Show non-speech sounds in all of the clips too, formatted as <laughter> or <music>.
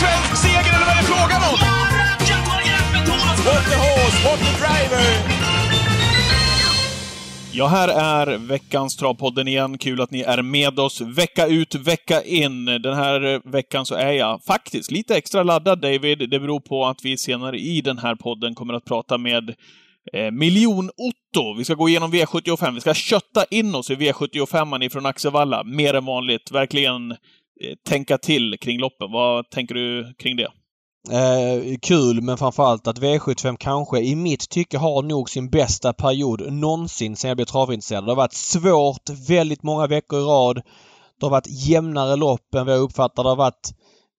svensk seger eller vad är det frågan om? What the horse, what the driver! Ja, här är veckans Travpodden igen. Kul att ni är med oss vecka ut, vecka in. Den här veckan så är jag faktiskt lite extra laddad, David. Det beror på att vi senare i den här podden kommer att prata med eh, Miljon-Otto. Vi ska gå igenom V75. Vi ska kötta in oss i V75 ifrån Axevalla, mer än vanligt. Verkligen Eh, tänka till kring loppen. Vad tänker du kring det? Eh, kul men framförallt att V75 kanske i mitt tycke har nog sin bästa period någonsin sen jag blev travintresserad. Det har varit svårt väldigt många veckor i rad. Det har varit jämnare lopp än vad jag uppfattar. Det har varit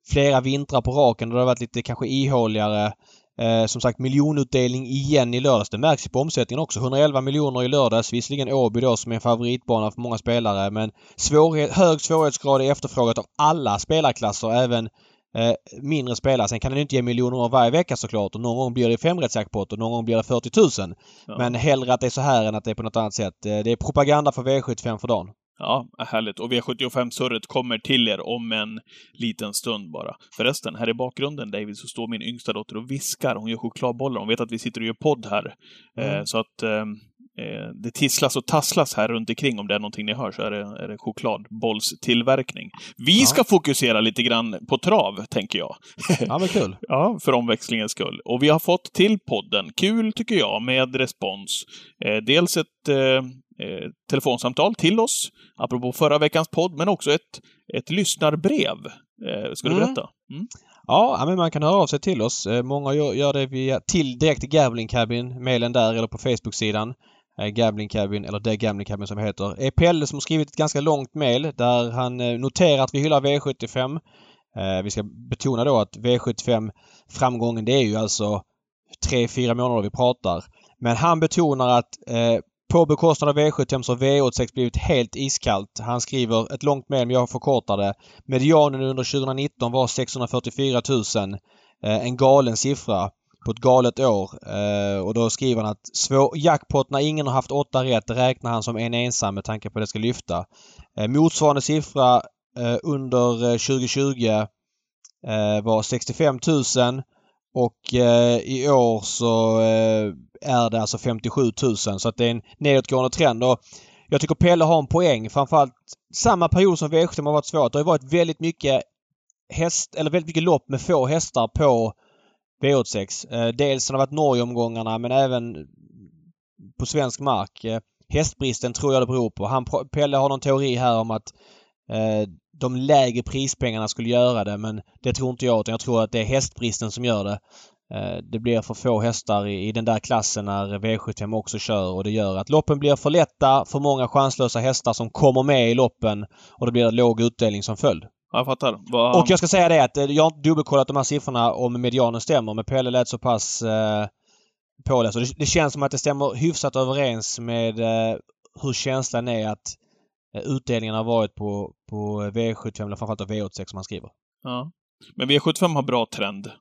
flera vintrar på raken. och Det har varit lite kanske ihåligare. Eh, som sagt miljonutdelning igen i lördags. Det märks ju på omsättningen också. 111 miljoner i lördags. Visserligen Åby då som är en favoritbana för många spelare men svårighet, hög svårighetsgrad är efterfrågat av alla spelarklasser. Även eh, mindre spelare. Sen kan den inte ge miljoner varje vecka såklart och någon gång blir det femrättsjackpot och någon gång blir det 40 000. Ja. Men hellre att det är så här än att det är på något annat sätt. Eh, det är propaganda för V75 för dagen. Ja, härligt. Och V75-surret kommer till er om en liten stund bara. Förresten, här i bakgrunden, David, så står min yngsta dotter och viskar. Hon gör chokladbollar. Hon vet att vi sitter och gör podd här. Mm. Eh, så att eh, Eh, det tisslas och tasslas här runt omkring om det är någonting ni hör så är det, är det chokladbollstillverkning. Vi ja. ska fokusera lite grann på trav, tänker jag. Ja, men kul. <laughs> ja, för omväxlingens skull. Och vi har fått till podden, kul tycker jag, med respons. Eh, dels ett eh, eh, telefonsamtal till oss, apropå förra veckans podd, men också ett, ett lyssnarbrev. Eh, ska du mm. berätta? Mm. Ja, men man kan höra av sig till oss. Många gör det via till direkt Gambling Cabin, mejlen där eller på Facebook-sidan. Eh, Gambling Cabin, eller The Gambling Cabin som heter. är Pelle som skrivit ett ganska långt mail där han eh, noterar att vi hyllar V75. Eh, vi ska betona då att V75 framgången det är ju alltså 3-4 månader vi pratar. Men han betonar att på bekostnad av V75 så har V86 blivit helt iskallt. Han skriver ett långt mejl men jag förkortar det. Medianen under 2019 var 644 000. Eh, en galen siffra på ett galet år. Eh, och då skriver han att svår, jackpot när ingen har haft åtta rätt räknar han som en ensam med tanke på att det ska lyfta. Eh, motsvarande siffra under 2020 var 65 000 och i år så är det alltså 57 000 så att det är en nedåtgående trend. Och jag tycker Pelle har en poäng. Framförallt samma period som V75 har varit svårt. Det har varit väldigt mycket häst, eller väldigt mycket lopp med få hästar på V86. Eh, dels har det varit Norgeomgångarna men även på svensk mark. Eh, hästbristen tror jag det beror på. Han, Pelle har någon teori här om att eh, de lägre prispengarna skulle göra det men det tror inte jag utan jag tror att det är hästbristen som gör det. Det blir för få hästar i, den där klassen när V75 också kör och det gör att loppen blir för lätta, för många chanslösa hästar som kommer med i loppen och det blir låg utdelning som följd. Jag fattar. Vad... Och jag ska säga det att eh, jag har inte dubbelkollat de här siffrorna om medianen stämmer men Pelle lät så pass eh, påläst. Det, det känns som att det stämmer hyfsat överens med eh, hur känslan är att eh, utdelningen har varit på, på V75 eller framförallt V86 som han skriver. Ja. Men V75 har bra trend.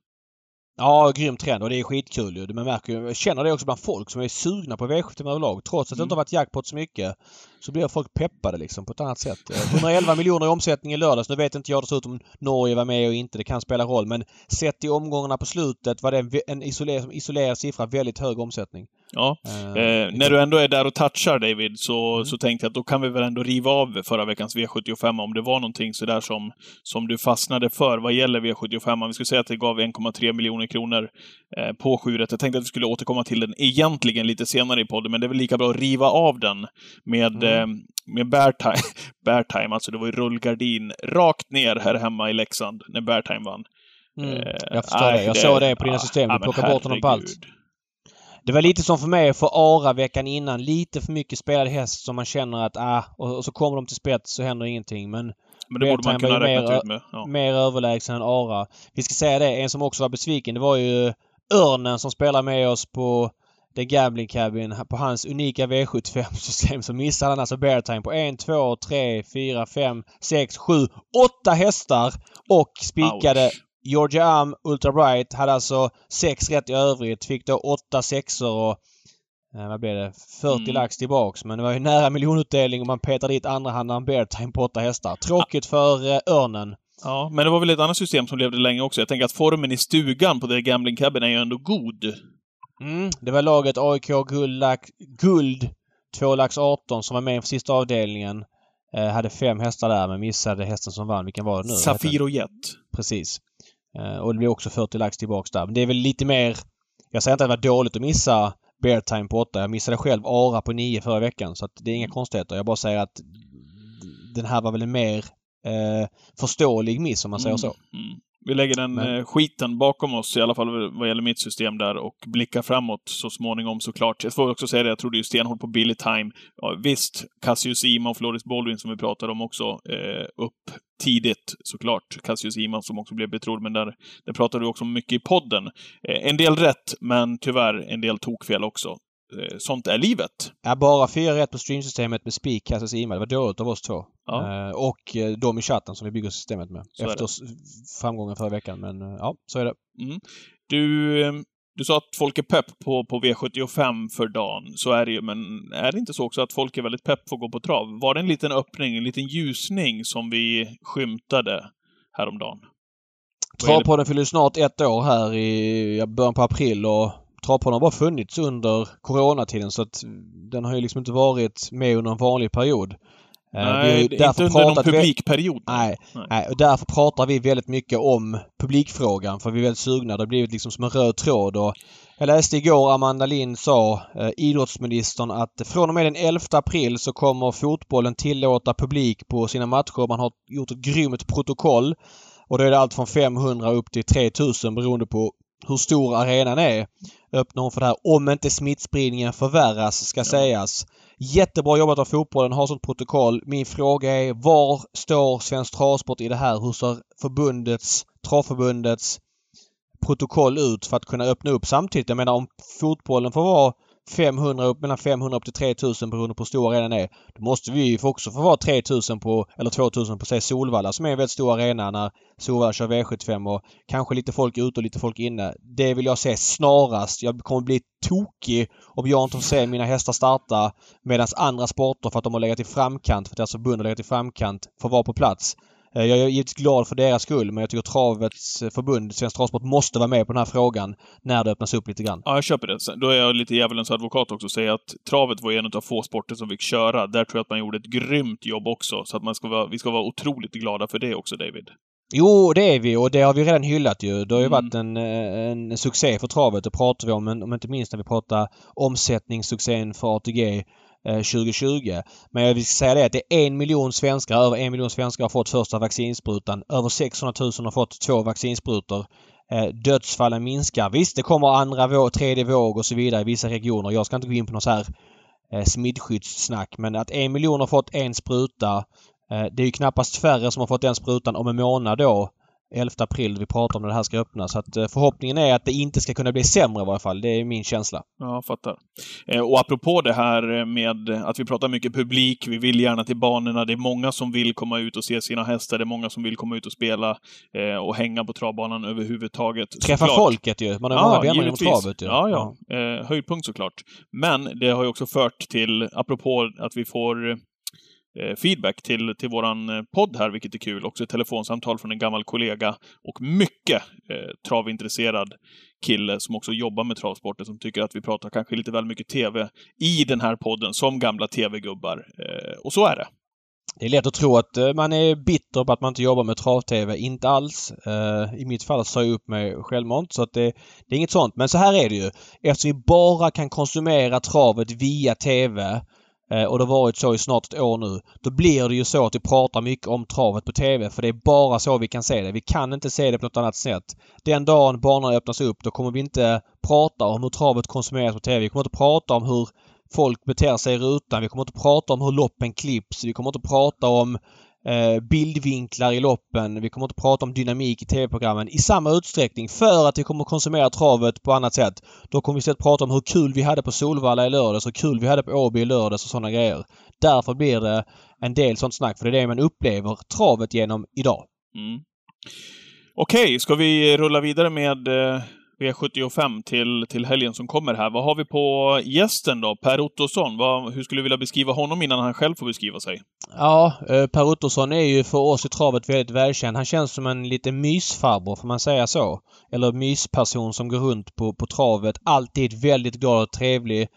Ja, grym trend och det är skitkul ju. Man märker ju, jag känner det också bland folk som är sugna på V75 överlag. Trots att det inte har varit jackpot så mycket så blir folk peppade liksom på ett annat sätt. 111 miljoner i omsättning i lördags. Nu vet inte jag dessutom Norge var med och inte. Det kan spela roll. Men sett i omgångarna på slutet var det en isolerad, isolerad siffra väldigt hög omsättning. Ja. Eh, eh, när du ändå är där och touchar David, så, mm. så tänkte jag att då kan vi väl ändå riva av förra veckans V75 om det var någonting sådär som, som du fastnade för vad gäller V75. Vi skulle säga att det gav 1,3 miljoner kronor eh, på 7 Jag tänkte att vi skulle återkomma till den egentligen lite senare i podden, men det är väl lika bra att riva av den med, mm. eh, med bear time. <laughs> bear time, alltså det var ju rullgardin rakt ner här hemma i Leksand när bear time vann. Mm. Eh, jag förstår det. Jag såg det på dina system. Du plockade bort honom på allt. Det var lite som för mig för Ara veckan innan. Lite för mycket spelad häst som man känner att ah, och, och så kommer de till spets så händer ingenting. Men, men det borde man kunna räkna ut med. Ja. Mer överlägsen än Ara. Vi ska säga det, en som också var besviken det var ju Örnen som spelar med oss på The Gambling Cabin. På hans unika V75-system så missade han alltså bear time på 1, 2, 3, 4, 5, 6, 7, 8 hästar och spikade Ouch. Georgia Am Ultra Bright hade alltså 6 rätt i övrigt. Fick då 8 sexor och eh, vad blev det? 40 mm. lax tillbaks. Men det var ju nära miljonutdelning och man petade dit andra hand en bear time på 8 hästar. Tråkigt för eh, Örnen. Ja, men det var väl ett annat system som levde länge också. Jag tänker att formen i stugan på The Gambling Cabin är ju ändå god. Mm, det var laget AIK Guld, guld 2 lax 18 som var med i sista avdelningen. Eh, hade fem hästar där men missade hästen som vann. Vilken var det nu? Safir och Jet. Precis. Eh, och det blev också 40 lax tillbaks där. Men det är väl lite mer... Jag säger inte att det var dåligt att missa Bear Time på 8. Jag missade själv Ara på 9 förra veckan så att det är inga konstigheter. Jag bara säger att den här var väl en mer eh, förståelig miss om man säger så. Mm. Vi lägger den Men- eh, skiten bakom oss, i alla fall vad gäller mitt system där, och blickar framåt så småningom såklart. Jag får också säga det, jag trodde ju stenhårt på Billy Time. Ja, visst, Cassius Ima och Floris Baldwin som vi pratade om också, eh, upp tidigt såklart. Cassius Ima som också blev betrodd, men där, där pratade du också om mycket i podden. Eh, en del rätt, men tyvärr en del tokfel också. Eh, sånt är livet. Ja, bara fyra rätt på streamsystemet med Speak, Cassis Ima. Det var dåligt av oss två. Ja. Eh, och eh, de i chatten som vi bygger systemet med. Så efter framgången förra veckan. Men eh, ja, så är det. Du, eh, du sa att folk är pepp på, på V75 för dagen. Så är det ju, men är det inte så också att folk är väldigt pepp på att gå på trav? Var det en liten öppning, en liten ljusning som vi skymtade häromdagen? Travpodden fyller snart ett år här i början på april och Travpodden har bara funnits under coronatiden så att den har ju liksom inte varit med under en vanlig period. Eh, vi Nej, därför inte under någon publikperiod. Nej, Nej. nej, och därför pratar vi väldigt mycket om publikfrågan för vi är väldigt sugna. Det har blivit liksom som en röd tråd. Och jag läste igår Amanda Lind sa, eh, idrottsministern, att från och med den 11 april så kommer fotbollen tillåta publik på sina matcher. Man har gjort ett grymt protokoll. Och då är det allt från 500 upp till 3000 beroende på hur stor arenan är. Öppnar hon för det här om inte smittspridningen förvärras ska sägas. Jättebra jobbat av fotbollen, har sånt protokoll. Min fråga är var står Svensk Travsport i det här? Hur ser förbundets, Travförbundets protokoll ut för att kunna öppna upp samtidigt? Jag menar om fotbollen får vara 500 upp, mellan 500 upp till 3000 beroende på hur stor arenan är. Då måste vi ju också få vara 3000 på, eller 2000 på säg Solvalla som är en väldigt stor arena när Solvalla kör V75 och kanske lite folk ute och lite folk inne. Det vill jag se snarast. Jag kommer bli tokig om jag inte får se mina hästar starta medan andra sporter för att de har legat i framkant, för att deras förbund har legat i framkant, får vara på plats. Eh, Jag är givetvis glad för deras skull men jag tycker travets eh, förbund, Svensk Travsport, måste vara med på den här frågan när det öppnas upp lite grann. Ja, jag köper det. Då är jag lite djävulens advokat också och säger att travet var en av få sporter som fick köra. Där tror jag att man gjorde ett grymt jobb också. Så att man ska vara, vi ska vara otroligt glada för det också, David. Jo, det är vi och det har vi redan hyllat ju. Det har ju Mm. varit en, eh, en succé för travet. Det pratar vi om, men om inte minst när vi pratar omsättningssuccén för ATG Eh, 2020. Men jag vill säga det att det är en miljon svenskar, över en miljon svenskar har fått första vaccinsprutan. Över 600 000 har fått två vaccinsprutor. Eh, dödsfallen minskar. Visst, det kommer andra våg, tredje våg och så vidare i vissa regioner. Jag ska inte gå in på något så här eh, smittskyddssnack men att en miljon har fått en spruta Det är ju knappast färre som har fått den sprutan om en månad då. 11 april vi pratar om när det här ska öppnas. Så att eh, förhoppningen är att det inte ska kunna bli sämre i varje fall. Det är min känsla. Ja, fattar. Eh, och apropå det här med att vi pratar mycket publik, vi vill gärna till banorna. Det är många som vill komma ut och se sina hästar. Det är många som vill komma ut och spela eh, och hänga på travbanan överhuvudtaget. Träffa Såklart. folket ju. Man har många vänner inom travet ju. Ja, ja. Eh, höjdpunkt såklart. Men det har ju också fört till, apropå att vi får Eh, feedback till, till våran eh, podd här, vilket är kul. Också ett telefonsamtal från en gammal kollega och mycket eh, travintresserad kille som också jobbar med travsporten som tycker att vi pratar kanske lite väl mycket TV i den här podden som gamla TV-gubbar. Eh, och så är det. Det är lätt att tro att eh, man är bitter på att man inte jobbar med trav-tv. Inte alls. I mitt fall sa jag upp mig självmant så att det, det är inget sånt. Men så här är det ju. Eftersom vi bara kan konsumera travet via TV Eh, och det har varit så i snart ett år nu. Då blir det ju så att vi pratar mycket om travet på TV för det är bara så vi kan se det. Vi kan inte se det på något annat sätt. Den dagen banorna öppnas upp då kommer vi inte prata om hur travet konsumeras på TV. Vi kommer inte prata om hur folk beter sig i rutan. Vi kommer inte prata om hur loppen klipps. Vi kommer inte prata om Eh, bildvinklar i loppen. Vi kommer inte prata om dynamik i TV-programmen i samma utsträckning för att vi kommer konsumera travet på annat sätt. Då kommer vi istället prata om hur kul vi hade på Solvalla i lördags, hur kul vi hade på Åby i lördags och sådana grejer. Därför blir det en del sånt snack, för det är det man upplever travet genom idag. Mm. Okej, ska vi rulla vidare med eh, V75 till, till helgen som kommer här. Vad har vi på gästen då? Per Ottosson. Vad, hur skulle du vilja beskriva honom innan han själv får beskriva sig? Ja, eh, Per Ottosson är ju för oss i travet väldigt välkänd. Han känns som en liten mysfarbror, får man säga så? Eller mysperson som går runt på, på travet. Alltid väldigt glad och trevlig.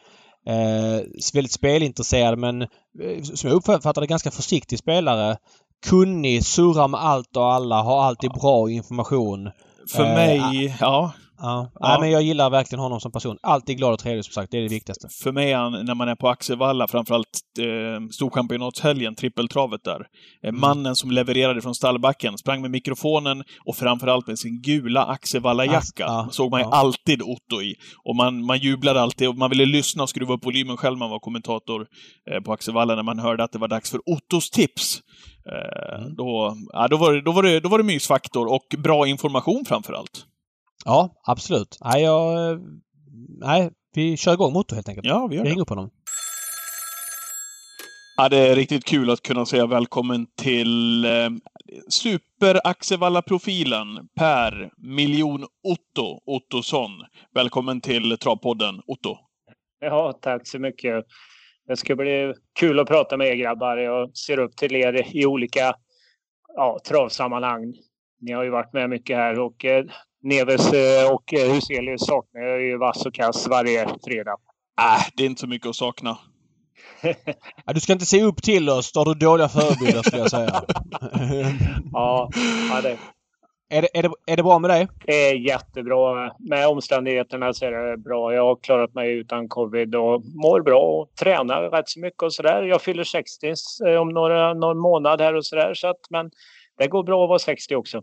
Eh, väldigt spelintresserad men eh, som jag uppfattar det ganska försiktig spelare. Kunnig, surrar med allt och alla, har alltid bra information. För Eh, mig, ja. Ja. Ja. Nej, men jag gillar verkligen honom som person. Alltid glad och trevlig som sagt. Det är det viktigaste. För mig han, när man är på Axevalla, framförallt eh, Storchampionatshelgen, trippeltravet där. Eh, Mm. Mannen som levererade från stallbacken, sprang med mikrofonen och framförallt med sin gula Axevalla-jacka. Ja, såg man ju ja. alltid Otto i. Och man, man jublade alltid och man ville lyssna och skruva upp volymen själv när man var kommentator eh, på Axevalla när man hörde att det var dags för Ottos tips. Eh, Mm. då, ja, då, var det, då, var det, då var det mysfaktor och bra information framförallt. Ja, absolut. Nej, jag... Nej, vi kör igång motor helt enkelt. Ja, vi gör Vi det. ringer upp honom. Ja, det är riktigt kul att kunna säga välkommen till eh, Super-Axevalla-profilen Per Miljon Otto Ottosson. Välkommen till Travpodden, Otto. Ja, tack så mycket. Det ska bli kul att prata med er grabbar. Jag ser upp till er i olika ja, travsammanhang. Ni har ju varit med mycket här och eh, Neves eh, och eh, Huselius saknar jag ju vass och kass varje fredag. Äh, det är inte så mycket att sakna. <laughs> Ja, du ska inte se upp till oss. Då har du dåliga förebilder skulle jag säga. <laughs> Ja, ja det är, det, är, det, är det bra med dig? är jättebra. Med omständigheterna så är det bra. Jag har klarat mig utan covid och mår bra och tränar rätt så mycket och sådär. Jag fyller 60 eh, om några, någon månad här och sådär. Så att, men det går bra att vara 60 också.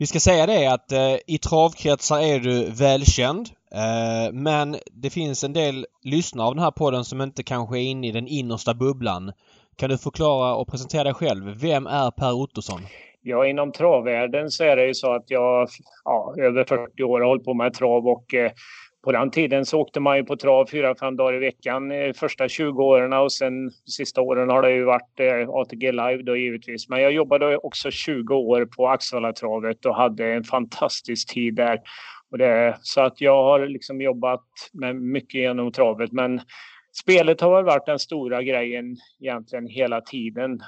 Vi ska säga det att eh, i travkretsar är du välkänd. Eh, men det finns en del lyssnare av den här podden som inte kanske är inne i den innersta bubblan. Kan du förklara och presentera dig själv? Vem är Per Ottosson? Ja, inom travvärlden så är det ju så att jag ja, över 40 år har hållit på med trav och eh, på den tiden så åkte man ju på trav fyra, fem dagar i veckan eh, första 20 åren och sen sista åren har det ju varit eh, ATG Live då givetvis. Men jag jobbade också 20 år på Axevallatravet och hade en fantastisk tid där. Och det, så att jag har liksom jobbat med mycket genom travet men spelet har väl varit den stora grejen egentligen hela tiden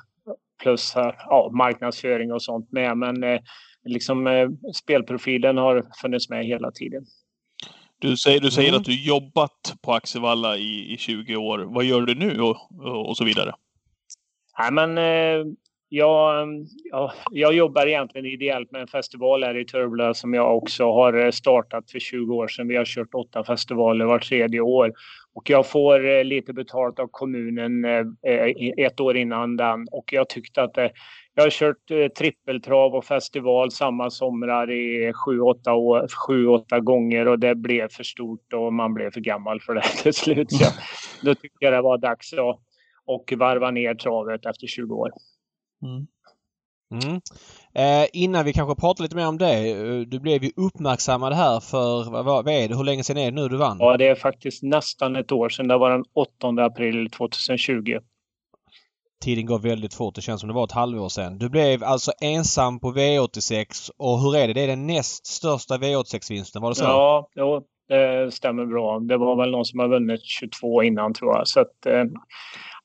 plus eh, ja, marknadsföring och sånt med. Men liksom spelprofilen har funnits med hela tiden. Du säger, du säger Mm. att du jobbat på Axevalla i, i 20 år. Vad gör du nu och, och, så vidare? Nej, men eh, jag, ja, jag jobbar egentligen ideellt med en festival här i Turbla som jag också har eh, startat för 20 år sedan. Vi har kört åtta festivaler var tredje år. Och jag får eh, lite betalt av kommunen eh, ett år innan den. Och jag tyckte att jag har kört eh, trippeltrav och festival samma somrar i sju, åtta år, sju, åtta gånger och det blev för stort och man blev för gammal för det <laughs> till slut. Så <laughs> då tyckte jag det var dags att och varva ner travet efter 20 år. Mm. Eh, innan vi kanske pratar lite mer om det. eh, Du blev ju uppmärksammad här för, vad, vad är det? Hur länge sedan är det nu du vann? Ja, det är faktiskt nästan ett år sedan. Det var den 8 april 2020. Tiden går väldigt fort. Det känns som det var ett halvår sedan. Du blev alltså ensam på V86 och hur är det? Det är den näst största V86-vinsten, var det så? Ja, jo, det stämmer bra. Det var väl någon som har vunnit 22 innan tror jag. Så att, eh,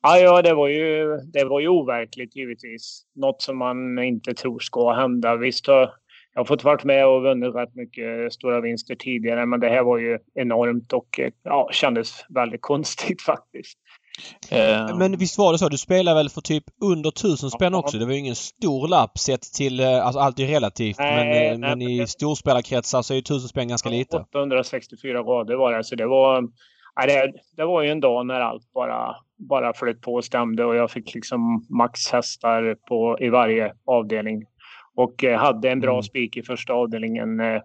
ja, det var ju, det var ju overkligt givetvis. Något som man inte tror ska hända. Visst har jag har fått varit med och vunnit rätt mycket stora vinster tidigare, men det här var ju enormt och eh, ja, kändes väldigt konstigt <laughs> faktiskt. Eh, Men visst var det så? Du spelade väl för typ under tusen spänn Ja. också? Det var ju ingen stor lapp sett till... eh, Alltså allt är relativt Nej, men, eh, nej, men i det- storspelarkretsar så är ju tusen spänn ganska lite. 864 rader var det, så det var, ja, det, det var ju en dag när allt bara, bara flöt på och stämde och jag fick liksom maxhästar på, i varje avdelning. Och eh, hade en bra Mm. spik i första avdelningen. Eh,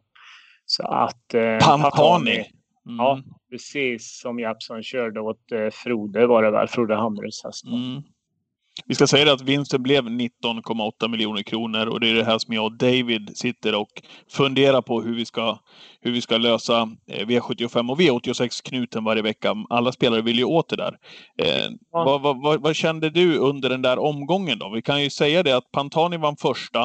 så att... Eh, Pantani. Mm. Ja, precis som Jeppsson körde åt eh, Frode var det väl, Frode Hamres häst. Mm. Vi ska säga det att vinsten blev 19,8 miljoner kronor och det är det här som jag och David sitter och funderar på hur vi ska, hur vi ska lösa eh, V75 och V86-knuten varje vecka. Alla spelare vill ju åt det där. Eh, Ja. vad, vad, vad, vad kände du under den där omgången då? Vi kan ju säga det att Pantani vann första.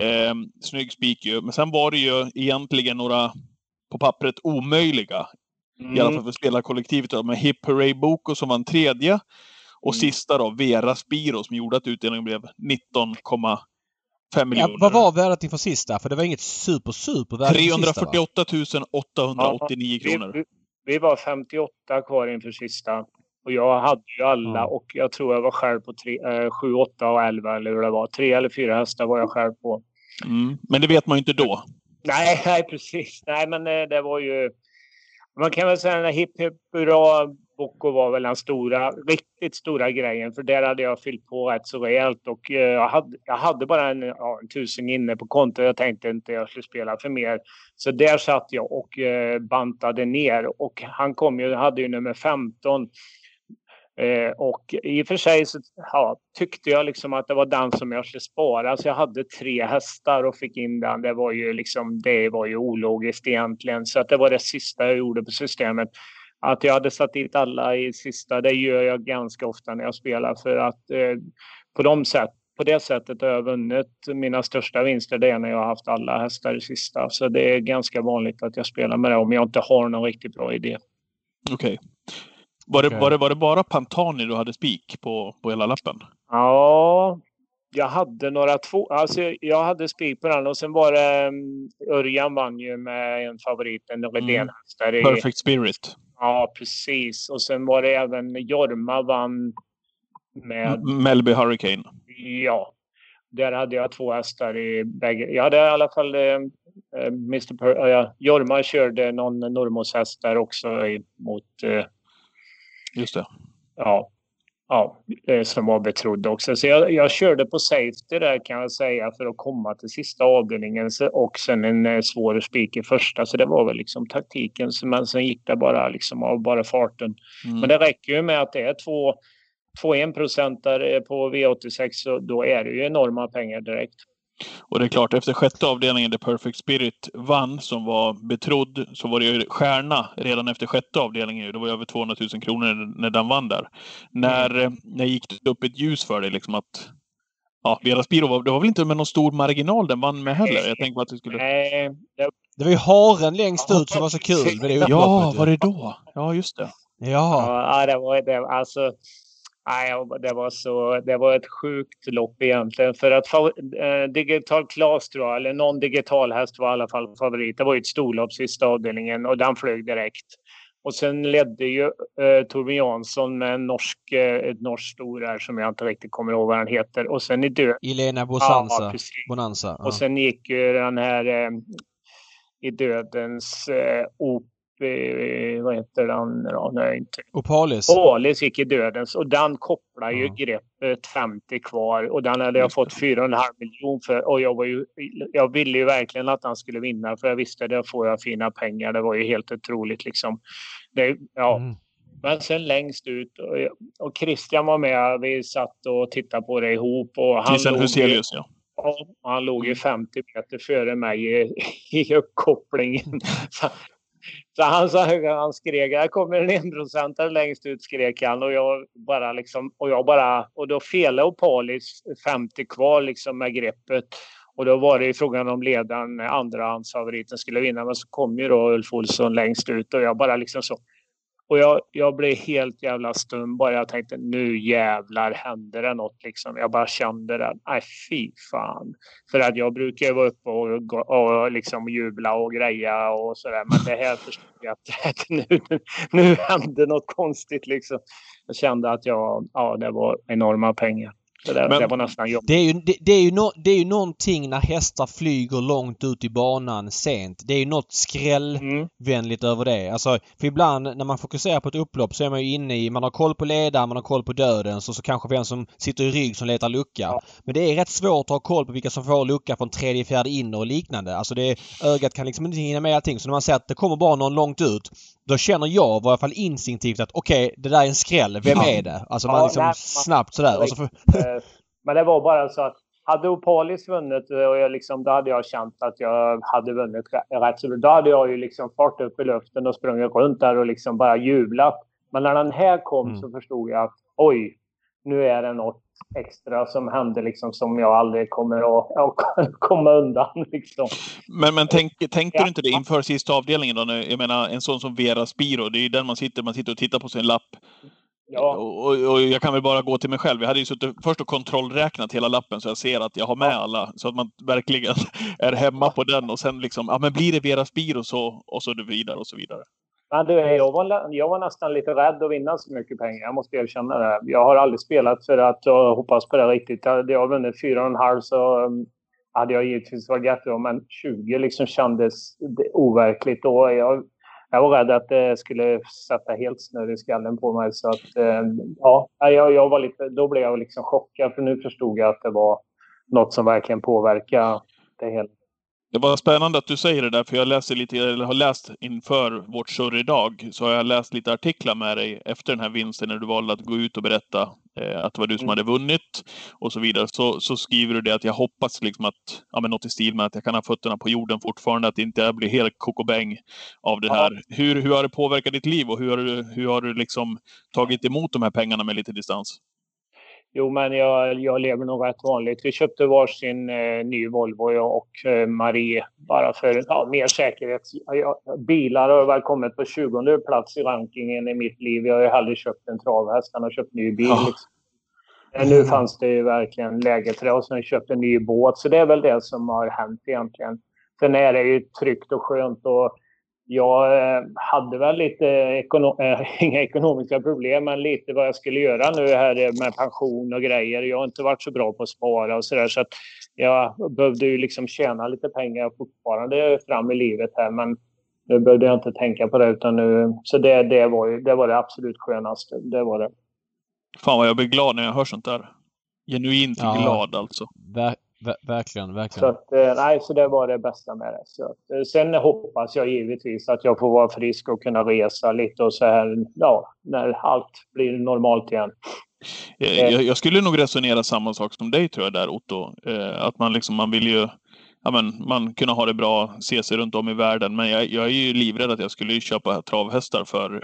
Eh, snygg spik ju. Men sen var det ju egentligen några på pappret omöjliga. Mm. I alla mm. fall för spelarkollektivet. Med Hip Hooray Boko som var en tredje. Och mm. sista då, Vera Spiro som gjorde att utdelningen blev 19,5 miljoner. Ja, vad var värdet inför sista? För det var inget super, super värde 348 889 ja, kronor. Vi, vi, var 58 kvar inför sista. Och jag hade ju alla ja. och jag tror jag var själv på 7, 8 eh, och 11 eller hur det var. Tre eller fyra hästar var jag själv på. Mm. Men det vet man ju inte då. Nej, <laughs> nej precis. Nej, men eh, det var ju... Man kan väl säga att Hipp Hipp Hurra Bocco var väl den stora, riktigt stora grejen. För där hade jag fyllt på rätt så rejält och eh, jag hade, jag hade bara en, ja, en tusen inne på kontot. Jag tänkte inte jag skulle spela för mer. Så där satt jag och eh, bantade ner och han kom ju, hade ju nummer 15 Eh, och i och för sig så ja, tyckte jag liksom att det var den som jag skulle spara. Så jag hade tre hästar och fick in den. Det var ju liksom, det var ju ologiskt egentligen. Så att det var det sista jag gjorde på systemet. Att jag hade satt dit alla i sista, det gör jag ganska ofta när jag spelar. För att eh, på, de sätt, på det sättet har jag vunnit mina största vinster. Det är när jag har haft alla hästar i sista. Så det är ganska vanligt att jag spelar med det om jag inte har någon riktigt bra idé. Okej. Okay. Var det, var, det, var det bara Pantani du hade spik på, på hela lappen? Ja, jag hade några två. Alltså jag hade spik på den och sen var det um, Örjan vann ju med en favorit, en. Mm. Perfect Spirit. Ja, precis. Och sen var det även Jorma vann med... Melby Hurricane. Ja. Där hade jag två hästar i bägge. Jag hade i alla fall eh, Mr. Per, äh, Jorma körde någon Normos häst där också mot eh, Just det. Ja, ja, som var betrodd också. Så jag, jag körde på safety där kan jag säga för att komma till sista avdelningen och sen en eh, svår spik i första. Så det var väl liksom taktiken. Men sen gick det bara liksom av bara farten. Mm. Men det räcker ju med att det är två, två enprocentare på V86 så då är det ju enorma pengar direkt. Och det är klart, efter sjätte avdelningen där Perfect Spirit vann, som var betrodd, så var det ju stjärna redan efter sjätte avdelningen. Det var över 200 000 kronor när den vann där. När. Eh, när gick det upp ett ljus för dig liksom att Ja, Vera Spiro var, det var väl inte med någon stor marginal den vann med heller? Jag tänkte att det skulle... Nej, det... det var ju haren längst ut som var så kul med det Ja, var det då? Ja, just det. Ja, ja det var det. Alltså, Nej, det var, så, det var ett sjukt lopp egentligen. För att äh, Digital Class tror jag, eller någon digital häst var i alla fall favorit. Det var ju ett storlopp sista avdelningen och den flög direkt. Och sen ledde ju äh, Torbjörn Jansson med en norsk, äh, ett norskt stor här som jag inte riktigt kommer ihåg vad han heter. Och sen i död... Elena Bosanza. Ja, Bonanza. Ja. Och sen gick ju den här äh, i dödens äh, op vad heter den då? Nej, inte. Opalis. Opalis gick i dödens och den kopplar ju ja. greppet 50 kvar och den hade jag fått 4,5 miljoner för och jag var ju, jag ville ju verkligen att han skulle vinna för jag visste det får jag fina pengar. Det var ju helt otroligt liksom. Det, ja. Mm. Men sen längst ut och, och Christian var med. Vi satt och tittade på det ihop. Och han Christian Huselius, ja. Ja, han låg ju 50 mm. meter före mig i, <laughs> i uppkopplingen. Så han, sa, han skrek, här kommer en enprocentare längst ut skrek han och jag bara liksom, och jag bara, och då felade Opalis 50 kvar liksom med greppet. Och då var det ju frågan om ledaren, andrahandsfavoriten, skulle vinna. Men så kom ju då Ulf Olsson längst ut och jag bara liksom så och jag, jag blev helt jävla stum bara. Jag tänkte nu jävlar händer det något liksom. Jag bara kände det. Nej fy fan. För att jag brukar vara uppe och, och liksom jubla och greja och sådär. Men det här förstod jag att <laughs> nu, nu hände något konstigt liksom. Jag kände att jag, ja det var enorma pengar. Det, men, det var nästan jobbigt. Det är, ju, det, det, är ju no, det är ju någonting när hästar flyger långt ut i banan sent. Det är ju något skrällvänligt mm. över det. Alltså, för ibland när man fokuserar på ett upplopp så är man ju inne i, man har koll på ledaren, man har koll på döden och så kanske vem som sitter i rygg som letar lucka. Ja. Men det är rätt svårt att ha koll på vilka som får lucka från tredje, fjärde inner och liknande. Alltså det, ögat kan liksom inte hinna med allting. Så när man ser att det kommer bara någon långt ut då känner jag i alla fall instinktivt att okej, okay, det där är en skräll. Vem är det? Alltså man liksom nej, snabbt sådär. Och så för... Eh, men det var bara så att hade Opalis vunnit och jag liksom, då hade jag känt att jag hade vunnit rätt. Så då hade jag ju liksom fart upp i luften och sprungit runt där och liksom bara jublat. Men när den här kom mm. så förstod jag att oj, nu är det något extra som händer liksom som jag aldrig kommer att, <laughs> att komma undan. Liksom. Men, men tänk, tänkte du inte det inför sista avdelningen då? Jag menar en sån som Vera Spiro, det är ju den man sitter, man sitter och tittar på sin lapp. Ja. Och, och, jag kan väl bara gå till mig själv. Jag hade ju suttit först och kontrollräknat hela lappen så jag ser att jag har med alla. Så att man verkligen <laughs> är hemma på den och sen liksom, ja men blir det Vera Spiro så, och så vidare och så vidare. Men du, jag, var, jag var nästan lite rädd att vinna så mycket pengar. Jag måste erkänna det. Jag har aldrig spelat för att jag hoppas på det riktigt. Hade jag vunnit 4,5 så mm, hade jag givetvis varit jättebra. Men 20 liksom kändes overkligt då. Jag, jag var rädd att det skulle sätta helt snurr i skallen på mig. Så att, eh, ja, jag, jag var lite, då blev jag liksom chockad. För nu förstod jag att det var något som verkligen påverkade det hela. Det var spännande att du säger det där, för jag läser lite, eller har läst inför vårt surr idag, så har jag läst lite artiklar med dig efter den här vinsten när du valde att gå ut och berätta eh, att det var du som mm. hade vunnit och så vidare. Så, så skriver du det att jag hoppas liksom att, ja men något i stil med att jag kan ha fötterna på jorden fortfarande, att inte jag blir helt kokobäng av det här. Ja. Hur, hur har det påverkat ditt liv och hur har du, hur har du liksom tagit emot de här pengarna med lite distans? Jo, men jag, jag lever nog rätt vanligt. Vi köpte varsin eh, ny Volvo jag och eh, Marie bara för ja, mer säkerhet. Jag, bilar har väl kommit på 20 plats i rankingen i mitt liv. Jag har ju hellre köpt en travhäst att köpt ny bil. Ja. Liksom. Men nu fanns det ju verkligen läge till det och sen köpt en ny båt. Så det är väl det som har hänt egentligen. Sen är det ju tryggt och skönt och jag eh, hade väl lite, ekono äh, <laughs> inga ekonomiska problem, men lite vad jag skulle göra nu här med pension och grejer. Jag har inte varit så bra på att spara och sådär, så att jag behövde ju liksom tjäna lite pengar fortfarande fram i livet här, men nu behövde jag inte tänka på det, utan nu, så det, det, var, ju, det var det absolut skönaste. Det var det. Fan vad jag blir glad när jag hör sånt där. Genuint ja, glad alltså. Ver verkligen, verkligen. Så, att, eh, nej, så det var det bästa med det. Så att, eh, sen hoppas jag givetvis att jag får vara frisk och kunna resa lite och så här, ja, när allt blir normalt igen. Eh, jag, jag skulle nog resonera samma sak som dig tror jag där Otto. Att man liksom, man vill ju ja, men, man kunna ha det bra, se sig runt om i världen. Men jag, jag är ju livrädd att jag skulle köpa travhästar <laughs> för,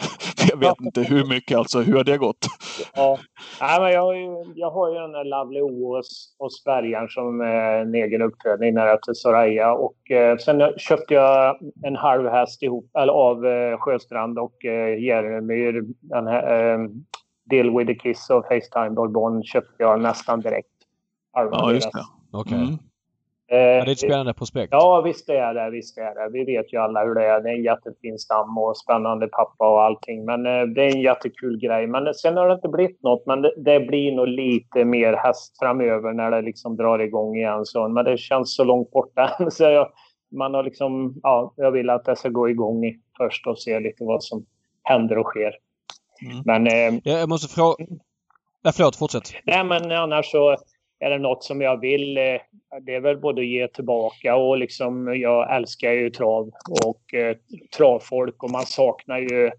jag vet ja. inte hur mycket. Alltså, hur har det gått? Ja, ja men jag, har ju, jag har ju den där Lovely OS och Spergaren som är en egen uppfödning nära till Soraya. Och eh, sen köpte jag en halv häst ihop, eller av eh, Sjöstrand och eh, Järemyr. Den här, eh, Deal with the Kiss och Facetime Bourbon köpte jag nästan direkt. Ja, just det. Okej. Okay. Mm. Ja, det är ett spännande prospekt. Ja, visst är det. Visst är det. Vi vet ju alla hur det är. Det är en jättefin stam och spännande pappa och allting. Men eh, det är en jättekul grej. Men sen har det inte blivit något. Men det, det blir nog lite mer häst framöver när det liksom drar igång igen. Så, men det känns så långt borta. <laughs> så jag, man har liksom, ja, jag vill att det ska gå igång först och se lite vad som händer och sker. Mm. Men... Eh, jag måste fråga... Nej, förlåt. Fortsätt. Nej, men annars så är det något som jag vill, eh, det är väl både ge tillbaka och liksom, jag älskar ju trav och eh, travfolk och man saknar ju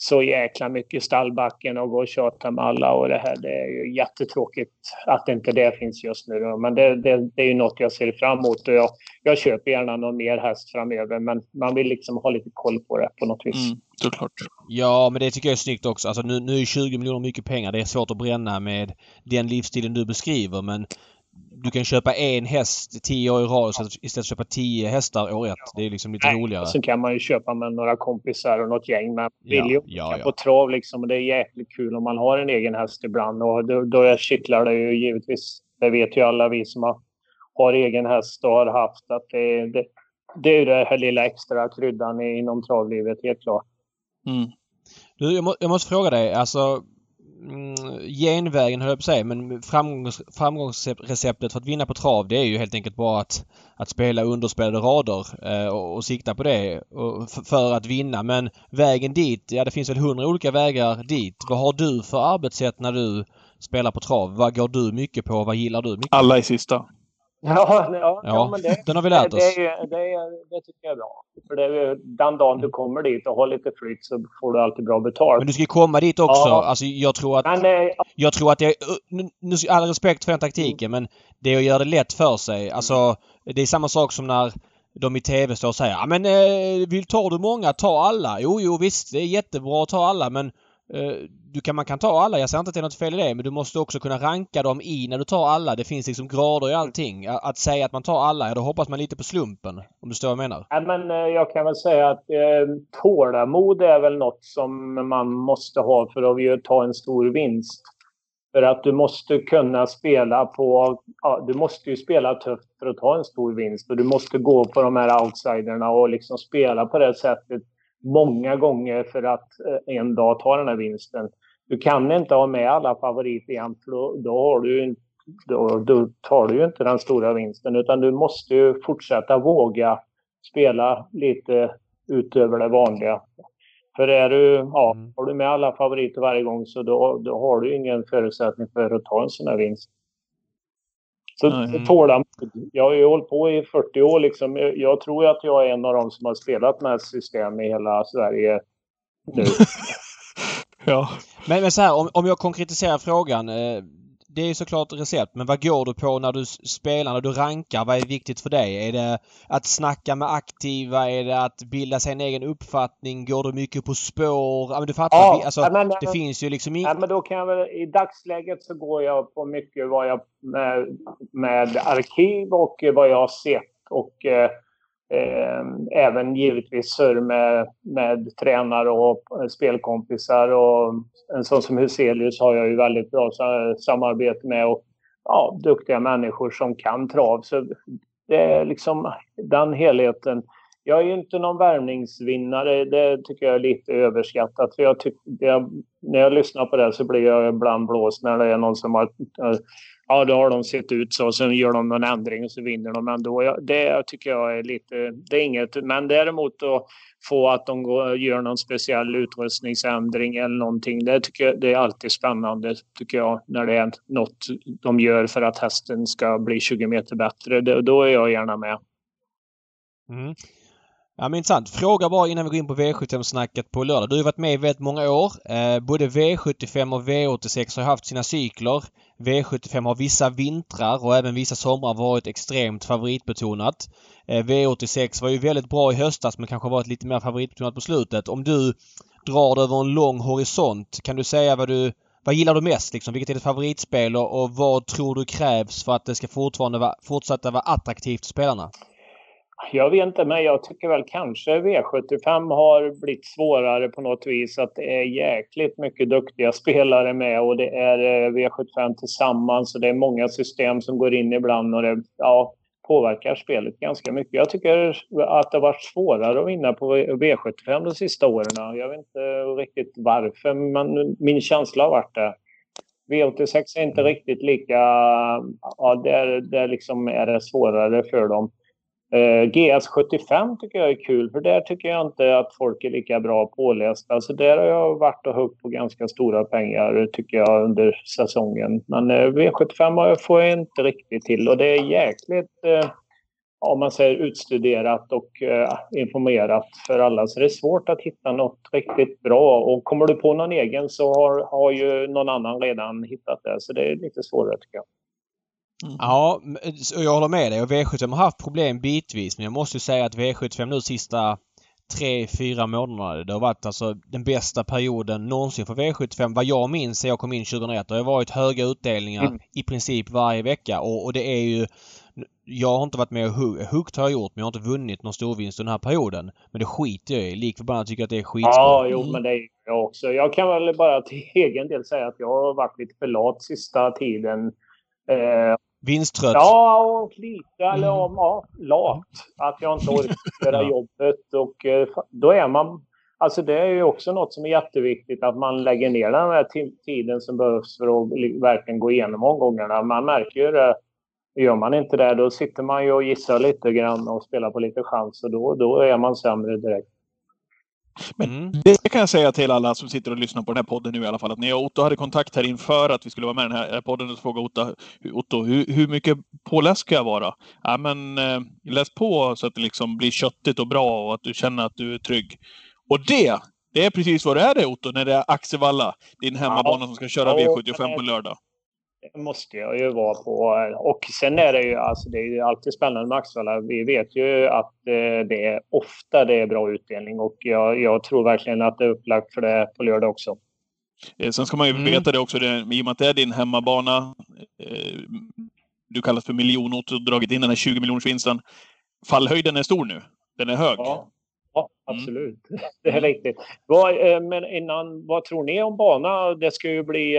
så jäkla mycket stallbacken och gå och tjata med alla och det här. Det är ju jättetråkigt att inte det finns just nu. Men det, det, det är ju något jag ser fram emot och jag, jag köper gärna någon mer häst framöver. Men man vill liksom ha lite koll på det på något vis. Mm, såklart. Ja, men det tycker jag är snyggt också. Alltså nu, nu är 20 miljoner mycket pengar. Det är svårt att bränna med den livsstilen du beskriver. Men du kan köpa en häst tio år i rad istället för att köpa tio hästar år ett. Det är liksom lite Nej, roligare. Så kan man ju köpa med några kompisar och något gäng. Man vill ja, ju ja, ja. på trav liksom. Och det är jäkligt kul om man har en egen häst ibland. Och då, då kittlar det ju givetvis. Det vet ju alla vi som har, har egen häst och har haft att det, det, det är det här lilla extra kryddan inom travlivet, helt klart. Mm. Du, jag, må, jag måste fråga dig, alltså Mm, genvägen höll jag på att säga, men framgångs, framgångsreceptet för att vinna på trav det är ju helt enkelt bara att, att spela underspelade rader eh, och, och, sikta på det och, för att vinna. Men vägen dit, ja det finns väl hundra olika vägar dit. Vad har du för arbetssätt när du spelar på trav? Vad går du mycket på? Vad gillar du mycket? Alla i sista. <laughs> Ja, ja, ja, men det, den har vi lärt oss. Det, det, det, tycker jag är bra. För det är, den dagen du kommer dit och har lite flyt så får du alltid bra betalt. Men du ska komma dit också. Ja. Alltså, jag tror att... Men, eh, jag tror att det. Nu, all respekt för den taktiken mm. men det är att göra det lätt för sig. Alltså, det är samma sak som när de i TV står och säger ja men eh, vill, tar du många, ta alla. Jo, jo visst det är jättebra att ta alla men Eh, du kan, man kan ta alla, jag säger inte att det är något fel i det, men du måste också kunna ranka dem i när du tar alla. Det finns liksom grader i allting. Att säga att man tar alla, ja då hoppas man lite på slumpen. Om du förstår vad jag menar? Ja, men, eh, jag kan väl säga att eh, tålamod är väl något som man måste ha för att ta en stor vinst. För att du måste kunna spela på... Ja, du måste ju spela tufft för att ta en stor vinst. Och du måste gå på de här outsiderna och liksom spela på det sättet många gånger för att eh, en dag ta den här vinsten. Du kan inte ha med alla favoriter jämt för då, då, har du, då, då tar du ju inte den stora vinsten utan du måste ju fortsätta våga spela lite utöver det vanliga. För är du, ja, mm. har du med alla favoriter varje gång så då, då har du ingen förutsättning för att ta en sån här vinst. Så mm. tålamod. Jag har ju hållit på i 40 år. Liksom. Jag tror att jag är en av dem som har spelat med system i hela Sverige nu. <laughs> ja. Men, men så här, om, om jag konkretiserar frågan. Eh, det är såklart recept, men vad går du på när du spelar, när du rankar? Vad är viktigt för dig? Är det att snacka med aktiva? Är det att bilda sig en egen uppfattning? Går du mycket på spår? Ja, men du fattar. Ja, alltså, men, det men, finns ju liksom... Ja, men då kan jag väl, I dagsläget så går jag på mycket vad jag med, med arkiv och vad jag har sett och eh, Eh, Ehm, även givetvis surr med, med tränare och spelkompisar. Och en sån som Huselius har jag ju väldigt bra samarbete med. Och ja, duktiga människor som kan trav. Så det är liksom den helheten. Jag är ju inte någon värmningsvinnare. Det tycker jag är lite överskattat. För jag tyck, jag, när jag lyssnar på det så blir jag ibland blåst när det är någon som har ja, då har de sett ut så. Sen gör de någon ändring och så vinner de ändå. Det tycker jag är lite... Det är inget. Men däremot att få att de går, gör någon speciell utrustningsändring eller någonting. Det tycker jag, det är alltid spännande tycker jag när det är något de gör för att hästen ska bli 20 meter bättre. Det, då är jag gärna med. Mm. Ja men intressant. Fråga bara innan vi går in på V75-snacket på lördag. Du har varit med i väldigt många år. Eh, både V75 och V86 har haft sina cykler. V75 har vissa vintrar och även vissa somrar varit extremt favoritbetonat. Eh, V86 var ju väldigt bra i höstas men kanske varit lite mer favoritbetonat på slutet. Om du drar det över en lång horisont, kan du säga vad du vad gillar du mest liksom? Vilket är ditt favoritspel och, och vad tror du krävs för att det ska fortfarande va, fortsätta vara attraktivt för spelarna? Jag vet inte, men jag tycker väl kanske V75 har blivit svårare på något vis. Att det är jäkligt mycket duktiga spelare med och det är eh, V75 tillsammans och det är många system som går in ibland och det ja, påverkar spelet ganska mycket. Jag tycker att det har varit svårare att vinna på V75 de sista åren. Jag vet inte riktigt varför, men min känsla har varit det. V86 är inte riktigt lika... Ja, där, där liksom är det svårare för dem. Eh, GS75 tycker jag är kul för där tycker jag inte att folk är lika bra pålästa. Alltså där har jag varit och huggt på ganska stora pengar tycker jag under säsongen. Men eh, V75 får jag inte riktigt till och det är jäkligt, eh, om man säger utstuderat och eh, informerat för alla. Så det är svårt att hitta något riktigt bra och kommer du på någon egen så har, har ju någon annan redan hittat det. Så det är lite svårare tycker jag. Mm. Ja, jag håller med dig. Och V75 har haft problem bitvis. Men jag måste säga att V75 nu sista tre, fyra månaderna. Det har varit alltså den bästa perioden någonsin för V75. Vad jag minns sen jag kom in 2001. Det har varit höga utdelningar mm. i princip varje vecka. Och, och, det är ju... Jag har inte varit med och huggt hugg har jag gjort men jag har inte vunnit någon storvinst den här perioden. Men det skiter jag i. Lik förbannat tycker jag att det är skitskoj. Ja, jo men det är jag också. Jag kan väl bara till <laughs> egen del säga att jag har varit lite för lat sista tiden. Eh, Vinsttrött? Ja, och lite. Eller mm. ja, lat. Att jag inte orkar <laughs> göra jobbet. Och eh, då är man... Alltså det är ju också något som är jätteviktigt att man lägger ner den här tiden som behövs för att verkligen gå igenom omgångarna. Man märker ju det. Gör man inte det, då sitter man ju och gissar lite grann och spelar på lite chans och då, då är man sämre direkt. Men mm. det kan jag säga till alla som sitter och lyssnar på den här podden nu i alla fall. Att när jag och Otto hade kontakt här inför att vi skulle vara med i den här podden så frågade Otto, Otto hur, hur mycket påläst ska jag vara? Ja men eh, läs på så att det liksom blir köttigt och bra och att du känner att du är trygg. Och det, det är precis vad det är det Otto, när det är Axevalla, din hemmabana som ska köra V75 på lördag. Det måste jag ju vara på. Och sen är det ju alltså, det är ju alltid spännande med Axevalla. Vi vet ju att eh, det är ofta det är bra utdelning och jag, jag tror verkligen att det är upplagt för det på lördag också. Eh, sen ska man ju mm. veta det också, det, i och med att det är din hemmabana. Eh, du kallas för miljonot och dragit in den här 20 miljoners vinsten. Fallhöjden är stor nu. Den är hög. Ja, ja mm. absolut. Mm. <laughs> Det är riktigt. Vad, eh, men innan, vad tror ni om bana? Det ska ju bli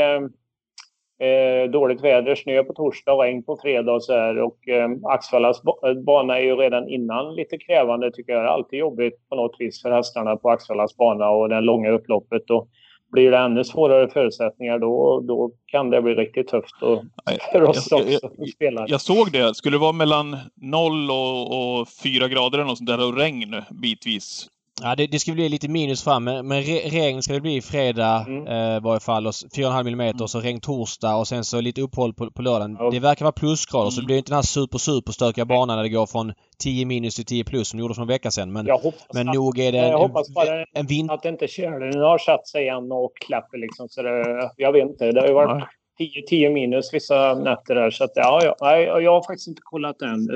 eh, dåligt väder, snö på torsdag och regn på fredag och så här. Och eh, Axvallas bana är ju redan innan lite krävande tycker jag. Det är alltid jobbigt på något vis för hästarna på Axvallas bana och det långa upploppet. Och blir det ännu svårare förutsättningar då, då kan det bli riktigt tufft och, <laughs> för oss jag, jag, jag, jag, såg det. Skulle det vara mellan 0 och, och 4 grader eller något sånt där och regn bitvis Ja, det, det ska bli lite minus fram men, men regn ska det bli fredag mm. eh, varje fall. 4,5 mm och så regn torsdag och sen så lite uppehåll på, på lördagen. Ja. Det verkar vara plusgrader mm. så det blir inte den här super super stökiga banan där det går från 10 minus till 10 plus som det gjorde för en vecka sedan. Men, men att, nog är det en, jag hoppas bara en vind... att det inte kölen har satt sig igen och klappar liksom. Så det, jag vet inte. Det har ju varit ja. 10, 10 minus vissa nätter där. Så att, ja, ja, nej, jag har faktiskt inte kollat än.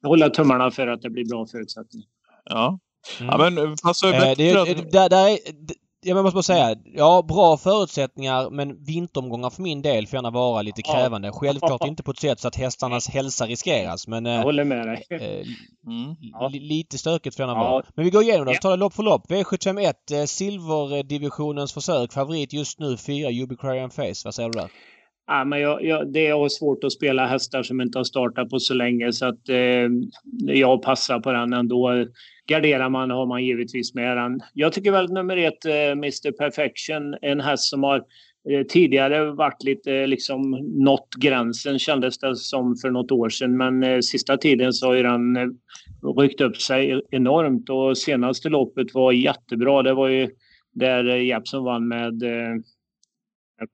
Jag håller tummarna för att det blir bra förutsättningar. Ja, Mm. Ja, men fast så är det, det, det, där, där är, jag måste bara säga, ja bra förutsättningar men vinteromgångar för min del får gärna vara lite krävande. Självklart <laughs> inte på ett sätt så att hästarnas hälsa riskeras men... Jag håller med dig. Eh, mm. Lite stökigt får gärna ja. vara. Men vi går igenom det så tar det lopp för lopp. V751, eh, silverdivisionens försök. Favorit just nu 4, Ubiquarian Face. Vad säger du där? Ja, men jag, jag, det är svårt att spela hästar som inte har startat på så länge så att eh, jag passar på den ändå garderar man har man givetvis med den. Jag tycker väl nummer ett, eh, Mr Perfection, en häst som har eh, tidigare varit lite liksom nått gränsen kändes det som för något år sedan. Men eh, sista tiden så har ju den eh, ryckt upp sig enormt och senaste loppet var jättebra. Det var ju där Jeppson vann med eh,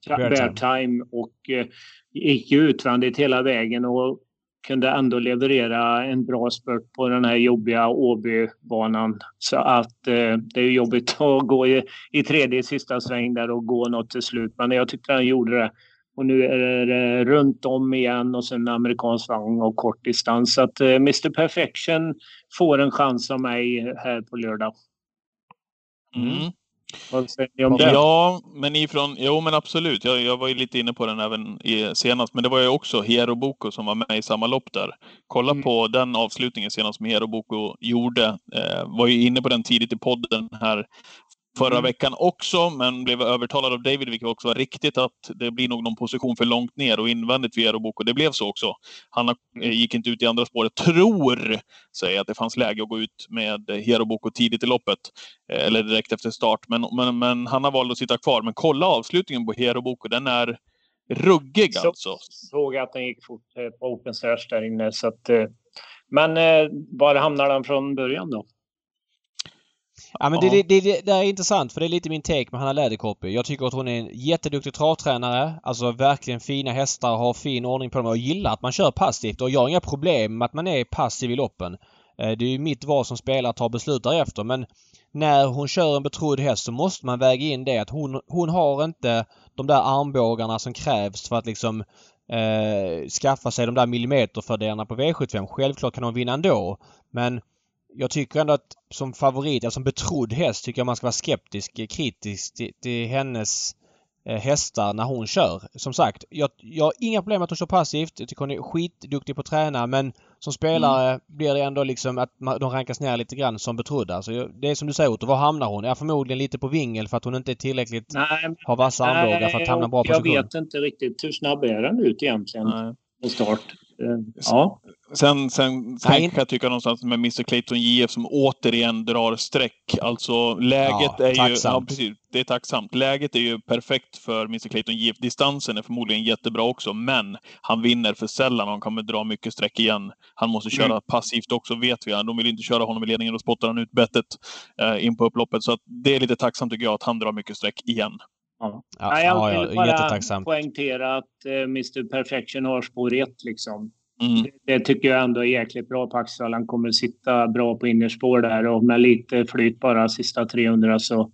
Bear Time och eh, gick utvändigt hela vägen och kunde ändå leverera en bra spurt på den här jobbiga Åbybanan. Så att eh, det är jobbigt <laughs> att gå i, i tredje sista sväng där och gå något till slut. Men jag tyckte han gjorde det. Och nu är det eh, runt om igen och sen amerikansk vagn och kort distans. Så att eh, Mr Perfection får en chans av mig här på lördag. Mm. Vad säger ni om det? Ja, men ifrån, jo men absolut. Jag, jag var ju lite inne på den även i, senast, men det var ju också Hero Boko som var med i samma lopp där. Kolla mm. på den avslutningen senast som Hero Boko gjorde. Eh, var ju inne på den tidigt i podden här förra mm. veckan också, men blev övertalad av David, vilket också var riktigt, att det blir nog någon position för långt ner och invändigt vid Aerobok. Och det blev så också. Han eh, gick inte ut i andra spåret. Tror, säger att det fanns läge att gå ut med Heroboko tidigt i loppet. Eh, eller direkt efter start. Men, men, men han har valt att sitta kvar. Men kolla avslutningen på Heroboko. Den är ruggig så, alltså. Såg att den gick fort eh, på Open Search där inne. Så att, men var hamnar den från början då? Ja men det, det, det, det, är intressant för det är lite min take med Hanna Läderkoppi. Jag tycker att hon är en jätteduktig travtränare. Alltså verkligen fina hästar, har fin ordning på dem och gillar att man kör passivt. Och jag har inga problem med att man är passiv i loppen. Eh, det är ju mitt val som spelare att ta beslut därefter men när hon kör en betrodd häst så måste man väga in det att hon, hon har inte de där armbågarna som krävs för att liksom eh, skaffa sig de där millimeterfördelarna på V75. Självklart kan hon vinna ändå men jag tycker ändå att som favorit, alltså som betrodd häst, tycker jag man ska vara skeptisk, kritisk till, till hennes eh, hästar när hon kör. Som sagt, jag, jag har inga problem med att hon kör passivt. Jag tycker hon är skitduktig på att träna men som spelare mm. blir det ändå liksom att de rankas ner lite grann som betrodda. Alltså, det är som du säger Otto, var hamnar hon? Ja, förmodligen lite på vingel för att hon inte är tillräckligt nej, har vassa armbågar för att hamna bra position. Jag vet inte riktigt hur snabb är den ut egentligen nej. på start. Eh, ja. Sen, sen, sen kan jag tycka någonstans med Mr Clayton JF som återigen drar streck. Alltså läget ja, är ju... Ja, precis. Det är tacksamt. Läget är ju perfekt för Mr Clayton JF. Distansen är förmodligen jättebra också, men han vinner för sällan och han kommer dra mycket streck igen. Han måste köra mm. passivt också, vet vi. De vill inte köra honom i ledningen. Då spottar han ut bettet eh, in på upploppet. Så att det är lite tacksamt tycker jag att han drar mycket streck igen. Ja. Ja, jag vill bara poängtera att eh, Mr Perfection har spår 1 liksom. Mm. Det tycker jag ändå är jäkligt bra på Axel. Han kommer sitta bra på innerspår där och med lite flyt bara sista 300 så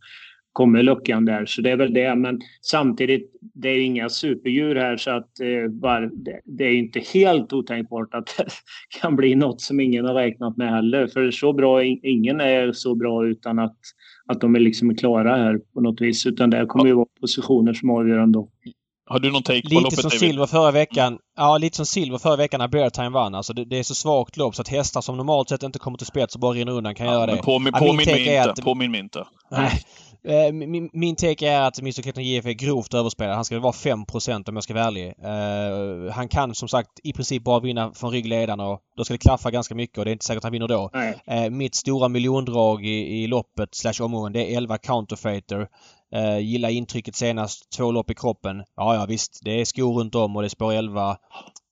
kommer luckan där. Så det är väl det. Men samtidigt, det är inga superdjur här så att eh, var, det, det, är inte helt otänkbart att det <laughs> kan bli något som ingen har räknat med heller. För så bra, ingen är så bra utan att, att de är liksom klara här på något vis. Utan det kommer ju vara positioner som avgör ändå. Har du någon take på lite loppet som David? Silver förra veckan. Ja, lite som Silver förra veckan när Beartime vann. Alltså det, det, är så svagt lopp så att hästar som normalt sett inte kommer till spets och bara rinner undan kan Ja, göra men det. Påminn, Ja, min påminn mig inte. att- Påminn mig inte. Nej. Eh, Min, min take är att Mr Clayton JF är grovt överspelad. Han ska väl vara 5 om jag ska vara ärlig. Eh, han kan som sagt i princip bara vinna från ryggledaren och då ska det klaffa ganska mycket och det är inte säkert att han vinner då. Eh, mitt stora miljondrag i, i loppet slash omgången det är 11 Counterfeiter. Eh, gillar intrycket senast. Två lopp i kroppen. Ja, ja visst. Det är skor runt om och det är spår 11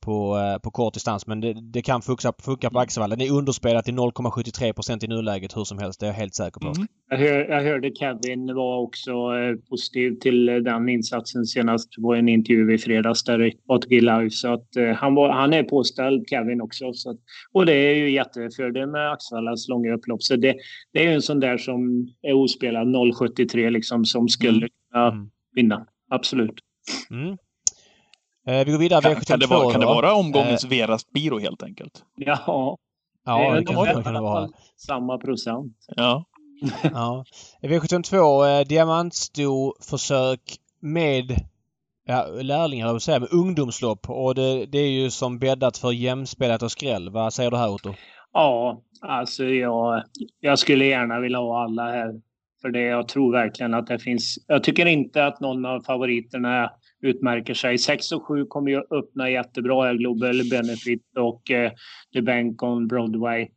på, eh, på kort distans. Men det, det kan funka, funka på Axevalla. Det är underspelat till 0,73% i nuläget hur som helst. Det är jag helt säker på. Mm. Jag, hör, jag hörde Kevin var också eh, positiv till eh, den insatsen senast på en intervju i fredags där i ATG Live. Så att han, var, han är påställd Kevin också. Så att, och det är ju jättefördel med Axvallas långa upplopp. Så det, det är ju en sån där som är ospelad 0,73 liksom som skulle kunna Mm. vinna. Absolut. Mm. Eh, vi går vidare. Kan, V72 kan, det vara, kan det vara omgångens Verast Biro helt enkelt? Ja, Ja, det är kan, det kan det vara. samma procent. Ja. Ja. V72, eh, diamantstorförsök med ja, lärlingar, jag säga, med ungdomslopp. Och det, det är ju som bäddat för jämspelat och skräll. Vad säger du här Otto? Ja, alltså jag, jag skulle gärna vilja ha alla här. För det, jag tror verkligen att det finns... Jag tycker inte att någon av favoriterna utmärker sig. 6 och 7 kommer ju öppna jättebra Global Benefit och eh, The Bank on Broadway.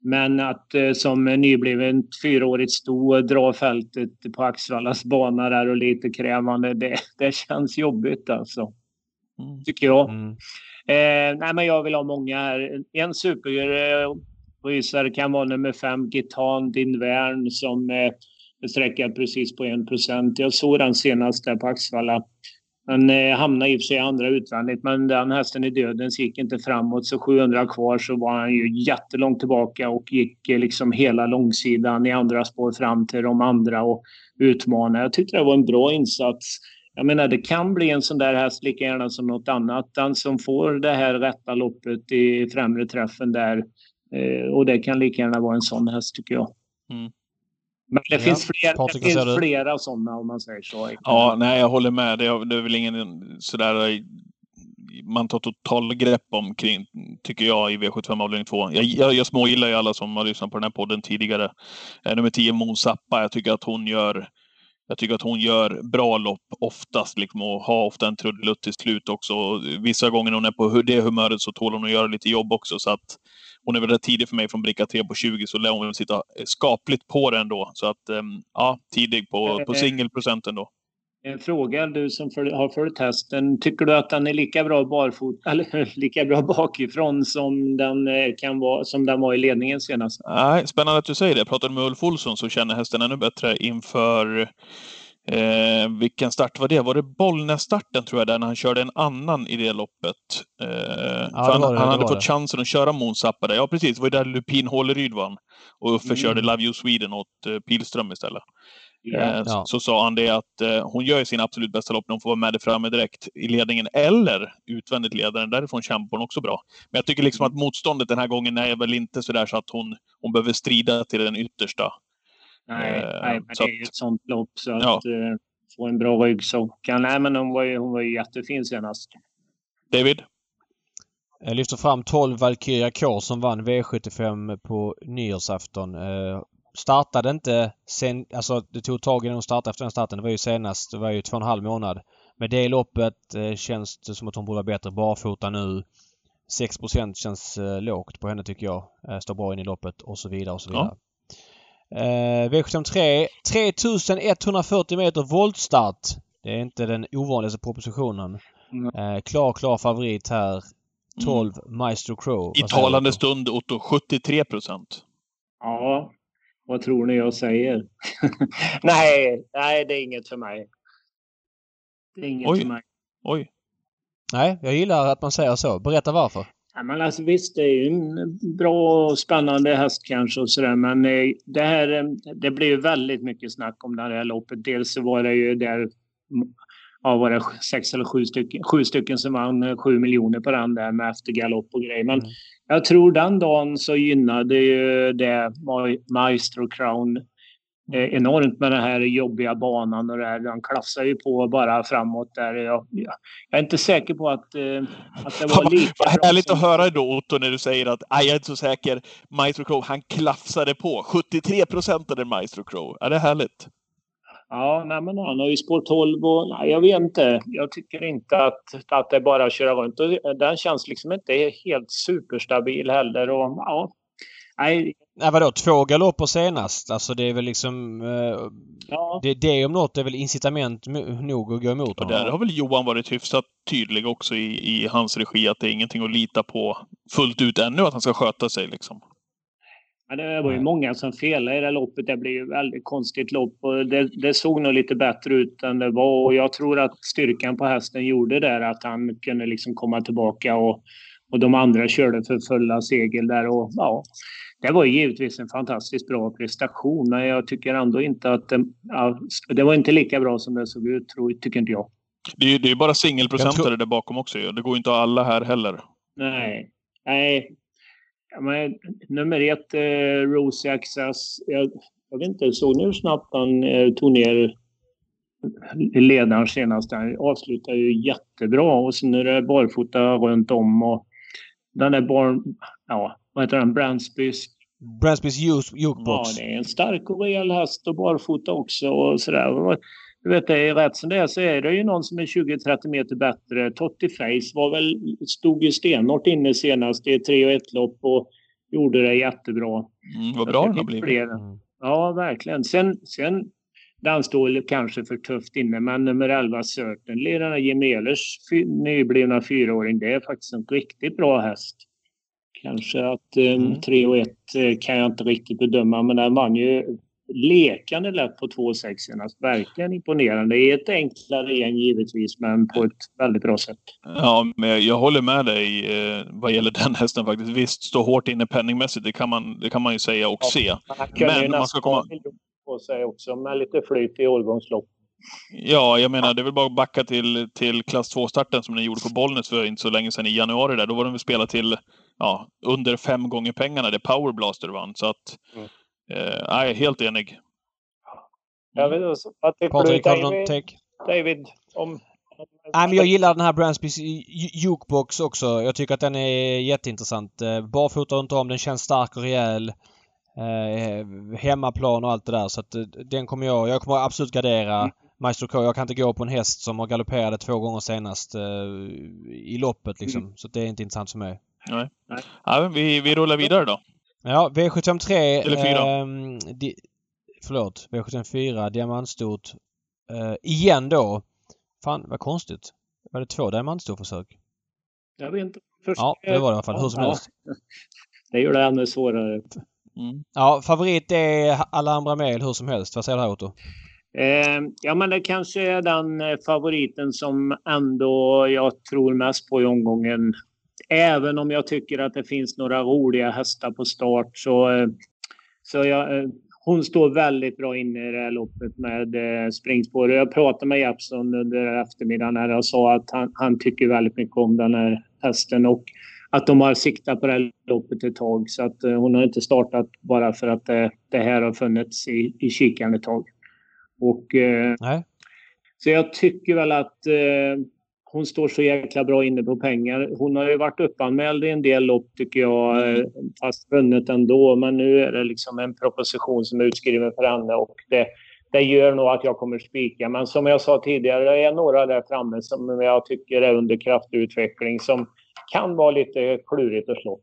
Men att eh, som nybliven fyraårigt sto dra fältet på Axvallas bana där och lite krävande, det, det känns jobbigt alltså. Mm. Tycker jag. Mm. Eh, nej, men jag vill ha många här. En superrysare kan vara nummer fem, Gitan Din Värn, som eh, är sträckad precis på 1 procent. Jag såg den senast där på Axvalla. Den eh, hamnade i och för sig andra utvändigt, men den hästen i dödens gick inte framåt. Så 700 kvar så var han ju jättelångt tillbaka och gick eh, liksom hela långsidan i andra spår fram till de andra och utmanade. Jag tyckte det var en bra insats. Jag menar, det kan bli en sån där häst lika gärna som något annat. Den som får det här rätta loppet i främre träffen där. Eh, och det kan lika gärna vara en sån häst tycker jag. Mm. Men det Ja. finns, fler, Patrik, det finns flera sådana om man säger så. Ja, nej, jag håller med. Det är, det är väl ingen sådär eh, man tar totalgrepp omkring, tycker jag, i V75 avdelning 2. Jag, jag, jag smågillar ju alla som har lyssnat på den här podden tidigare. Eh, nummer 10, Mon Zappa. Jag tycker att hon gör jag tycker att hon gör bra lopp oftast liksom, och har ofta en trudelutt till slut också. Vissa gånger när hon är på det humöret så tål hon att göra lite jobb också. Så att hon är väl rätt tidig för mig från bricka 3 på 20 så lär hon sitta skapligt på den då. Så att ehm, ja, tidig på, på singelprocenten då. En fråga, du som följ, har följt hästen. Tycker du att den är lika bra barfot <laughs> eller lika bra bakifrån som den eh, kan vara som den var i ledningen senast? Nej, spännande att du säger det. Jag pratade med Ulf Olsson så känner hästen ännu bättre inför Eh, vilken start var det? Var det Bollnäs-starten tror jag, där när han körde en annan i det loppet? Eh, för det han, det, han hade fått det. chansen att köra Månsappa där. Ja, precis. Det var ju där Lupin Håleryd vann. Och Uffe Mm. körde Love You Sweden åt eh, Pilström istället. Ja. Eh, Ja. så, så sa han det att eh, hon gör ju sin absolut bästa lopp när hon får vara med där framme direkt i ledningen. Eller utvändigt ledaren. Därifrån kämpar hon också bra. Men jag tycker liksom att motståndet den här gången är väl inte så där så att hon, hon behöver strida till den yttersta. Nej, Eh, nej men så det är ju ett sånt lopp så att Ja. eh, få en bra rygg så kan... Nej, men hon var ju, hon var ju jättefin senast. David? Jag lyfter fram 12 Valkyria K som vann V75 på nyårsafton. Eh, startade inte sen, alltså det tog tag innan hon startade efter den starten. Det var ju senast, det var ju två och en halv månad. Med det loppet eh, känns det som att hon borde vara bättre barfota nu. 6% känns eh, lågt på henne tycker jag. Eh, står bra in i loppet och så vidare och så vidare. Eh, V73 3140 meter voltstart. Det är inte den ovanligaste propositionen. Mm. Eh, klar, klar favorit här. 12 Maestro Crow. I talande du? stund Otto, 73 procent. Ja, vad tror ni jag säger? <laughs> nej, nej, det är inget för mig. Det är inget Oj. för mig. Oj. Nej, jag gillar att man säger så. Berätta varför. Ja, men alltså, visst, det är ju en bra och spännande häst kanske och sådär. Men eh, det här, eh, det blev ju väldigt mycket snack om det här loppet. Dels så var det ju där, ja var det sex eller sju stycken, sju stycken som vann eh, sju miljoner på den där med eftergalopp och grejer. Men mm. jag tror den dagen så gynnade ju det Maestro Crown enormt med den här jobbiga banan och det här. Den klafsar ju på bara framåt där. Jag, jag är inte säker på att, eh, att det var lika Vad härligt att höra då Otto när du säger att jag är inte så säker. Maestro Crow, han klafsade på. 73 procent av den Maestro Crow. Är det härligt? Ja, nej, men han har ju spår 12 och nej, jag vet inte. Jag tycker inte att, att det är bara att köra runt. Och den känns liksom inte helt superstabil heller. Och, ja, nej, Nej vadå, två galopper senast? Alltså det är väl liksom... Eh, ja. det, det om något är väl incitament nog att gå emot honom. Och där har väl Johan varit hyfsat tydlig också i, i hans regi att det är ingenting att lita på fullt ut ännu att han ska sköta sig liksom. Ja, det var ju många som felade i det loppet. Det blev ju väldigt konstigt lopp och det, det, såg nog lite bättre ut än det var och jag tror att styrkan på hästen gjorde där att han kunde liksom komma tillbaka och, och de andra körde för fulla segel där och ja det var givetvis en fantastiskt bra prestation, men jag tycker ändå inte att det, ja, det var inte lika bra som det såg ut, tror, tycker inte jag. Det är, det är bara singelprocentare tror... där bakom också Det går inte alla här heller. Nej. Nej. Ja, men, nummer ett, eh, Rosie Access. Jag, jag vet inte, såg ni hur snabbt han eh, tog ner ledaren senast? Han avslutade ju jättebra och sen är det barfota runt om och den där barn... Ja, vad heter den? Bransbys Bransbys jukebox. Ja, det är en stark och rejäl häst och barfota också och sådär. Du vet, det är rätt som det är så är det ju någon som är 20-30 meter bättre. Totti Face var väl, stod ju stenhårt inne senast i 3 och 1 lopp och gjorde det jättebra. Mm, vad bra den har blivit. Mm. Ja, verkligen. Sen, sen den står kanske för tufft inne, men nummer 11 Certainly, den här Jim Ehlers nyblivna fyraåring, det är faktiskt en riktigt bra häst. Kanske att eh, mm. 3 och 1 eh, kan jag inte riktigt bedöma, men den vann ju lekande lätt på 2,6 senast. Verkligen imponerande. I ett enklare gäng givetvis, men på ett väldigt bra sätt. Ja, men jag håller med dig eh, vad gäller den hästen faktiskt. Visst, stå hårt inne penningmässigt, det kan man, det kan man ju säga och ja, se. Men man ska komma... på sig också med lite flyt i årgångslopp. Ja, jag menar det är väl bara att backa till, till klass 2-starten som den gjorde på Bollnäs för inte så länge sedan i januari där. Då var den väl spelad till ja, under fem gånger pengarna det Power Blaster vann. Så att, mm. eh, jag är helt enig. Jag vet inte, vad tycker Patrik, du David? David om, Nej, men jag gillar den här Bransbys jukebox också. Jag tycker att den är jätteintressant. Eh, barfota runt om, den känns stark och rejäl. Eh, hemmaplan och allt det där. Så att eh, den kommer jag... Jag kommer absolut gardera mm. Maestro K. Jag kan inte gå på en häst som har galopperat två gånger senast eh, i loppet liksom. Mm. Så det är inte intressant för mig. Nej. Nej. Ja, vi, vi rullar vidare då. Ja, V753... Eller 4. Eh, di, förlåt. V754, diamantstort. Eh, igen då. Fan, vad konstigt. Var det två diamantstorförsök? Jag vet inte. Först, ja, det var det i alla fall. Hur som ja. helst. <laughs> Det gör det ännu svårare. Mm. Ja, favorit är Alhambra Mail hur som helst. Vad säger du här Otto? Eh, ja, men det kanske är den eh, favoriten som ändå jag tror mest på i omgången. Även om jag tycker att det finns några roliga hästar på start så, eh, så jag, eh, hon står väldigt bra inne i det här loppet med eh, springspår. Jag pratade med Jeppsson under eftermiddagen här och sa att han, han tycker väldigt mycket om den här hästen och att de har siktat på det här loppet ett tag. Så att hon har inte startat bara för att det, det här har funnits i, i kikaren ett tag. Och, eh, Så jag tycker väl att eh, hon står så jäkla bra inne på pengar. Hon har ju varit uppanmäld i en del lopp tycker jag, mm. fast vunnit ändå. Men nu är det liksom en proposition som är utskriven för henne och det, det gör nog att jag kommer spika. Men som jag sa tidigare, det är några där framme som jag tycker är under kraftig utveckling som kan vara lite klurigt att slå.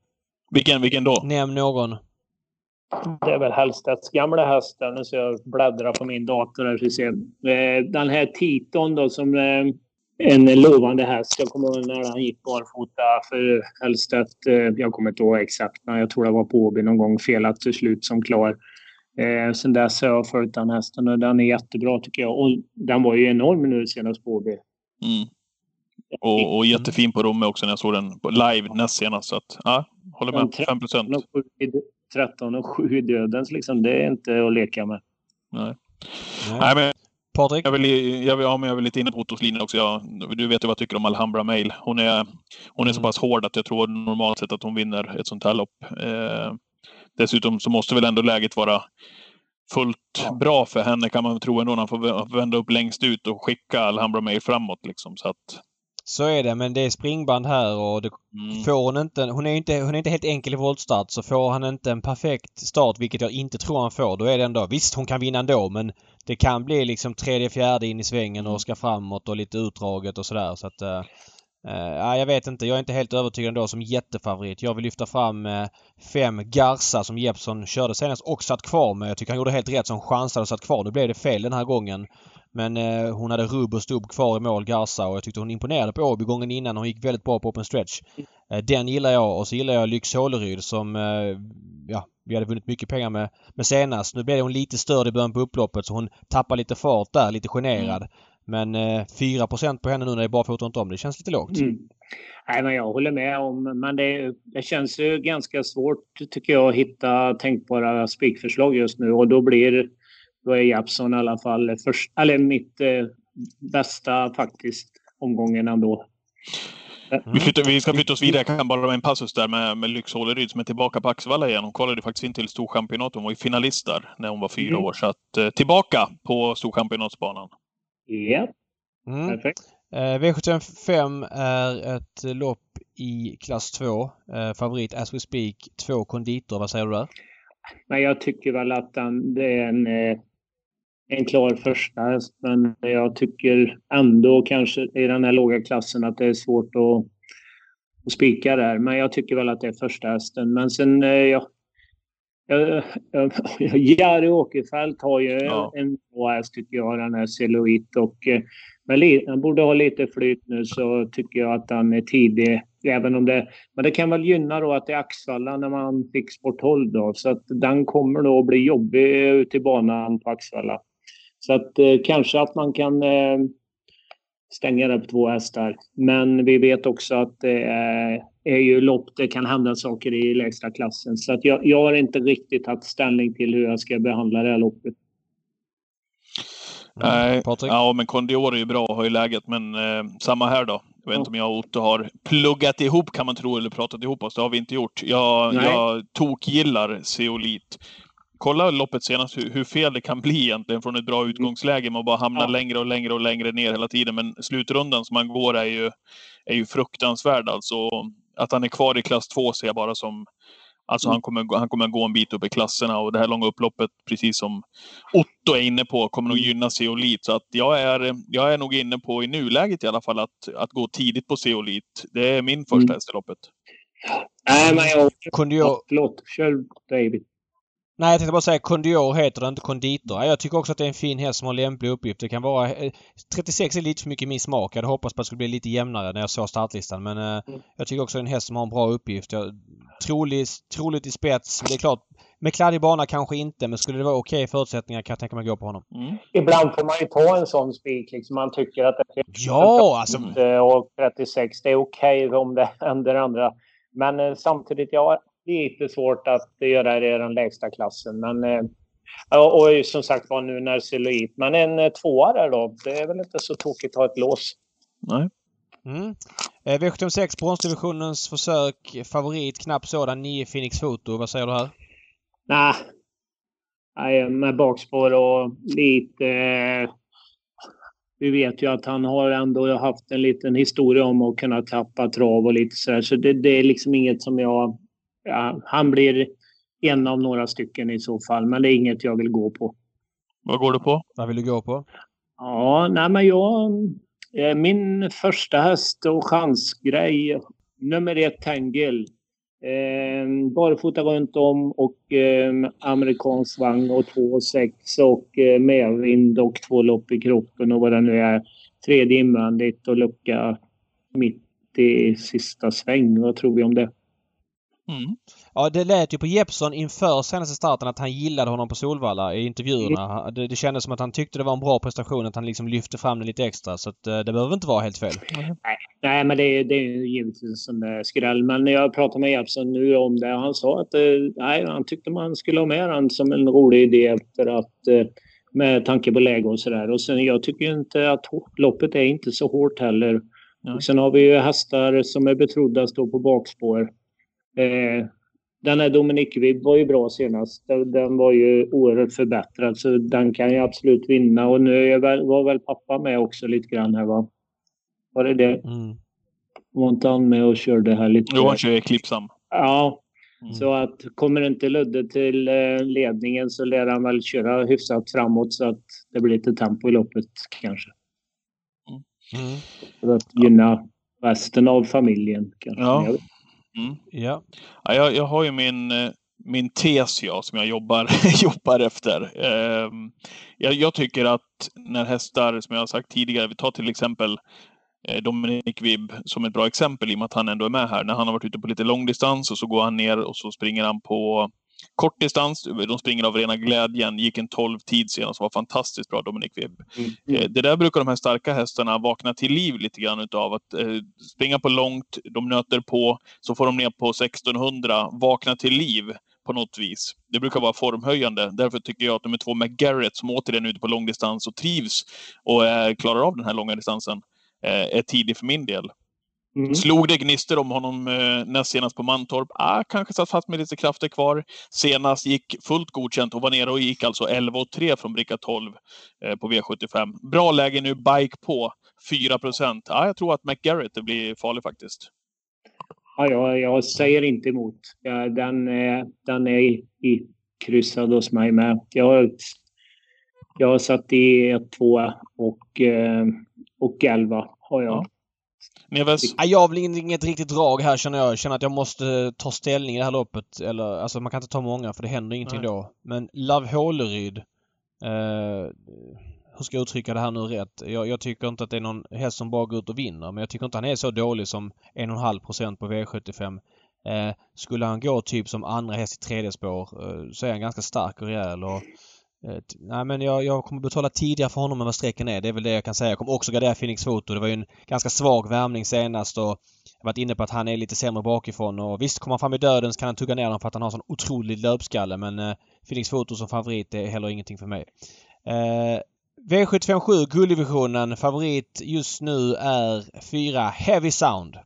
Vilken, vilken då? Nämn någon. Det är väl Hellstedts gamla hästar. Nu ska jag bläddra på min dator här för eh, Den här Titon då som eh, en lovande häst. Jag kommer ihåg när han gick barfota för Hellstedt. Eh, jag kommer inte ihåg exakt, men jag tror det var på Åby någon gång. Felat till slut som klar. Eh, sen dess har jag följt den hästen och den är jättebra tycker jag. Och den var ju enorm nu senast på Åby. Mm. Och, och jättefin på Romme också när jag såg den live näst senast. Så att, ja, håller med. 5 procent. 13 och 7 i dödens liksom. Det är inte att leka med. Nej. Nej. men Patrik? Jag vill, jag vill, ja, men jag vill lite inne på Ottos linje också. Jag, du vet ju vad jag tycker om Alhambra Mail. Hon är, hon är så mm. pass hård att jag tror normalt sett att hon vinner ett sånt här lopp. Eh, dessutom så måste väl ändå läget vara fullt ja. bra för henne kan man tro ändå när han får vända upp längst ut och skicka Alhambra Mail framåt. Liksom, så att, så är det men det är springband här och det mm. får hon inte... Hon är inte, hon är inte helt enkel i voltstart så får han inte en perfekt start vilket jag inte tror han får då är det ändå... Visst hon kan vinna ändå men det kan bli liksom tredje, fjärde in i svängen och ska framåt och lite utdraget och sådär så att... Uh, jag vet inte. Jag är inte helt övertygad ändå som jättefavorit. Jag vill lyfta fram uh, fem Garza som Jeppson körde senast och satt kvar med. Jag tycker han gjorde helt rätt som chansade och satt kvar. Nu blev det fel den här gången. Men eh, hon hade rubb och stubb kvar i mål, Garza, och jag tyckte hon imponerade på Åby gången innan. Hon gick väldigt bra på open stretch. Eh, den gillar jag och så gillar jag Lyx Håleryd som eh, ja, vi hade vunnit mycket pengar med, med senast. Nu blev hon lite störd i början på upploppet så hon tappar lite fart där, lite generad. Men eh, 4 på henne nu när det är barfota runt om, det känns lite lågt. Mm. Nej, men jag håller med om, men det, det känns ju ganska svårt tycker jag att hitta tänkbara spikförslag just nu och då blir då är Japson i alla fall först, eller mitt eh, bästa faktiskt omgången ändå. Mm. Vi, flyttar, vi, ska flytta oss vidare. Jag kan bara med en passus där med, med Lyx Håleryd som är tillbaka på Axevalla igen. Hon kollade faktiskt in till Storchampionat. Hon var ju finalist där när hon var fyra mm. år. Så att, eh, tillbaka på Storchampionatsbanan. Ja, mm. perfekt. Eh, V75 är ett lopp i klass 2. Eh, favorit as we speak, två konditor. Vad säger du där? Men jag tycker väl att den, det är en eh, en klar första häst. Men jag tycker ändå kanske i den här låga klassen att det är svårt att, att spika där. Men jag tycker väl att det är första hästen. Men sen, eh, ja, Jari <laughs> Åkerfeldt har ju ja. en bra häst tycker jag, den här Celoit. Och eh, men han borde ha lite flyt nu så tycker jag att han är tidig. Även om det, men det kan väl gynna då att det är Axvalla när man fick sport 12 då. Så att den kommer nog att bli jobbig ute i banan på Axvalla. Så att eh, kanske att man kan eh, stänga det på två hästar. Men vi vet också att det är, är ju lopp, det kan hända saker i lägsta klassen. Så att jag, jag har inte riktigt tagit ställning till hur jag ska behandla det här loppet. Nej, Patrik? ja men Condior är ju bra och har ju läget, men eh, samma här då. Jag vet inte om jag och Otto har pluggat ihop kan man tro, eller pratat ihop oss. Det har vi inte gjort. Jag, jag tokgillar Zeolit kolla loppet senast hur, hur, fel det kan bli egentligen från ett bra mm. utgångsläge att bara hamna ja. längre och längre och längre ner hela tiden. Men slutrundan som man går är ju, är ju fruktansvärd alltså. Att han är kvar i klass 2 ser jag bara som Alltså mm. han, kommer, han kommer gå en bit upp i klasserna och det här långa upploppet, precis som Otto är inne på, kommer nog mm. gynna Zeolit. Så att jag, är, jag är nog inne på, i nuläget i alla fall, att, att gå tidigt på Zeolit. Det är min första mm. häst i loppet. Nej, men jag... Kunde jag... Förlåt, kör David. Nej, jag tänkte bara säga kondior heter det, inte konditor. Jag tycker också att det är en fin häst som har lämplig uppgift. Det kan vara... 36 är lite för mycket min smak. Jag hade hoppats på att det skulle bli lite jämnare när jag såg startlistan. Men eh, mm. jag tycker också att det är en häst som har en bra uppgift. Jag, troligt, troligt i spets. Det är klart, med kladdig bana kanske inte, men skulle det vara okej okay förutsättningar kan jag tänka mig att gå på honom. Mm. Ibland får man ju ta en sån spik. Liksom man tycker att det är ja, alltså... och 36, det är okej okay om det händer andra. Men eh, samtidigt, jag lite svårt att göra det i den lägsta klassen. Men, eh, och som sagt var nu när Celuit. Men en eh, tvåa där då. Det är väl inte så tokigt att ha ett lås. Nej. Mm. Eh, V76 bronsdivisionens försök. Favorit knapp sådan 9 Phoenix Foto. Vad säger du här? Nej. Nej, med bakspår och lite... Vi vet ju att han har ändå haft en liten historia om att kunna tappa trav och lite sådär. Så det, det är liksom inget som jag ja, han blir en av några stycken i så fall, men det är inget jag vill gå på. Vad går du på? Vad vill du gå på? Ja, nej men jag... Eh, min första häst och chansgrej, nummer ett Tangle. Eh, barfota runt om och eh, amerikansk vagn och 2,6 och eh, medvind och två lopp i kroppen och vad det nu är. Tredje invändigt och lucka mitt i sista sväng. Vad tror vi om det? Mm. Ja, det lät ju på Jeppson inför senaste starten att han gillade honom på Solvalla i intervjuerna. Mm. Det, det kändes som att han tyckte det var en bra prestation, att han liksom lyfte fram det lite extra. Så att, eh, det behöver inte vara helt fel. Nej, Nej, men det, det är ju givetvis en där skräll. Men jag pratade med Jeppsson nu om det och han sa att nej, han tyckte man skulle ha med den som en rolig idé för att med tanke på läge och sådär. Och sen jag tycker inte att loppet är inte så hårt heller. Och sen har vi ju hästar som är betrodda stå på bakspår. Eh, den här Dominic Vibb var ju bra senast. Den var ju oerhört förbättrad så den kan ju absolut vinna. Och nu var väl pappa med också lite grann här va? Var det det? Mm. Var inte han med och körde här lite? Jo, han kör Eclipsam. Ja. Mm. Så att kommer inte Ludde till eh, ledningen så lär han väl köra hyfsat framåt så att det blir lite tempo i loppet kanske. Mm. För att gynna resten av familjen kanske. Ja. Mm. Ja. ja jag, jag har ju min, eh, min tes ja, som jag jobbar, <laughs> jobbar efter. Eh, jag, jag, tycker att när hästar, som jag har sagt tidigare, vi tar till exempel eh, Dominic Vibb som ett bra exempel i och med att han ändå är med här. När han har varit ute på lite långdistans och så går han ner och så springer han på kort distans. De springer av rena glädjen. Gick en 12 tid senast. Var fantastiskt bra, Dominic Vibb. Mm. mm. Det där brukar de här starka hästarna vakna till liv lite grann utav. Att eh, springa på långt, de nöter på, så får de ner på 1600, vakna till liv på något vis. Det brukar vara formhöjande. Därför tycker jag att nummer två McGarrett, som återigen är ute på långdistans och trivs och eh, klarar av den här långa distansen, eh, är tidig för min del. Mm. Slog det gnistor om honom eh, näst senast på Mantorp? Ah, kanske satt fast med lite krafter kvar. Senast gick fullt godkänt och var nere och gick alltså 11 och 3 från bricka 12 eh, på V75. Bra läge nu, bike på 4 procent. Ah, jag tror att McGarrett blir farlig faktiskt. Ja, jag, jag säger inte emot. Ja, den, är, den är i, i kryssad hos mig med. Jag, jag har satt i 1, 2 och, eh, och 11 har jag. Ja. Neves? Jag har väl inget riktigt drag här känner jag. Jag känner att jag måste ta ställning i det här loppet. Eller, alltså man kan inte ta många för det händer ingenting Nej. då. Men Love Håleryd. Eh, hur ska jag uttrycka det här nu rätt? Jag, jag, tycker inte att det är någon häst som bara går ut och vinner. Men jag tycker inte han är så dålig som 1,5% på V75. Eh, skulle han gå typ som andra häst i tredje spår eh, så är han ganska stark och rejäl. Och Eh, Eh, nej men jag, jag kommer betala tidigare för honom än vad strecken är. Det är väl det jag kan säga. Jag kommer också gardera Phoenix Foto. Det var ju en ganska svag värmning senast och jag har varit inne på att han är lite sämre bakifrån och visst kommer han fram i döden så kan han tugga ner honom för att han har sån otrolig löpskalle men eh, Phoenix Foto som favorit är heller ingenting för mig. Eh, V757 gulddivisionen favorit just nu är 4 Heavy Sound.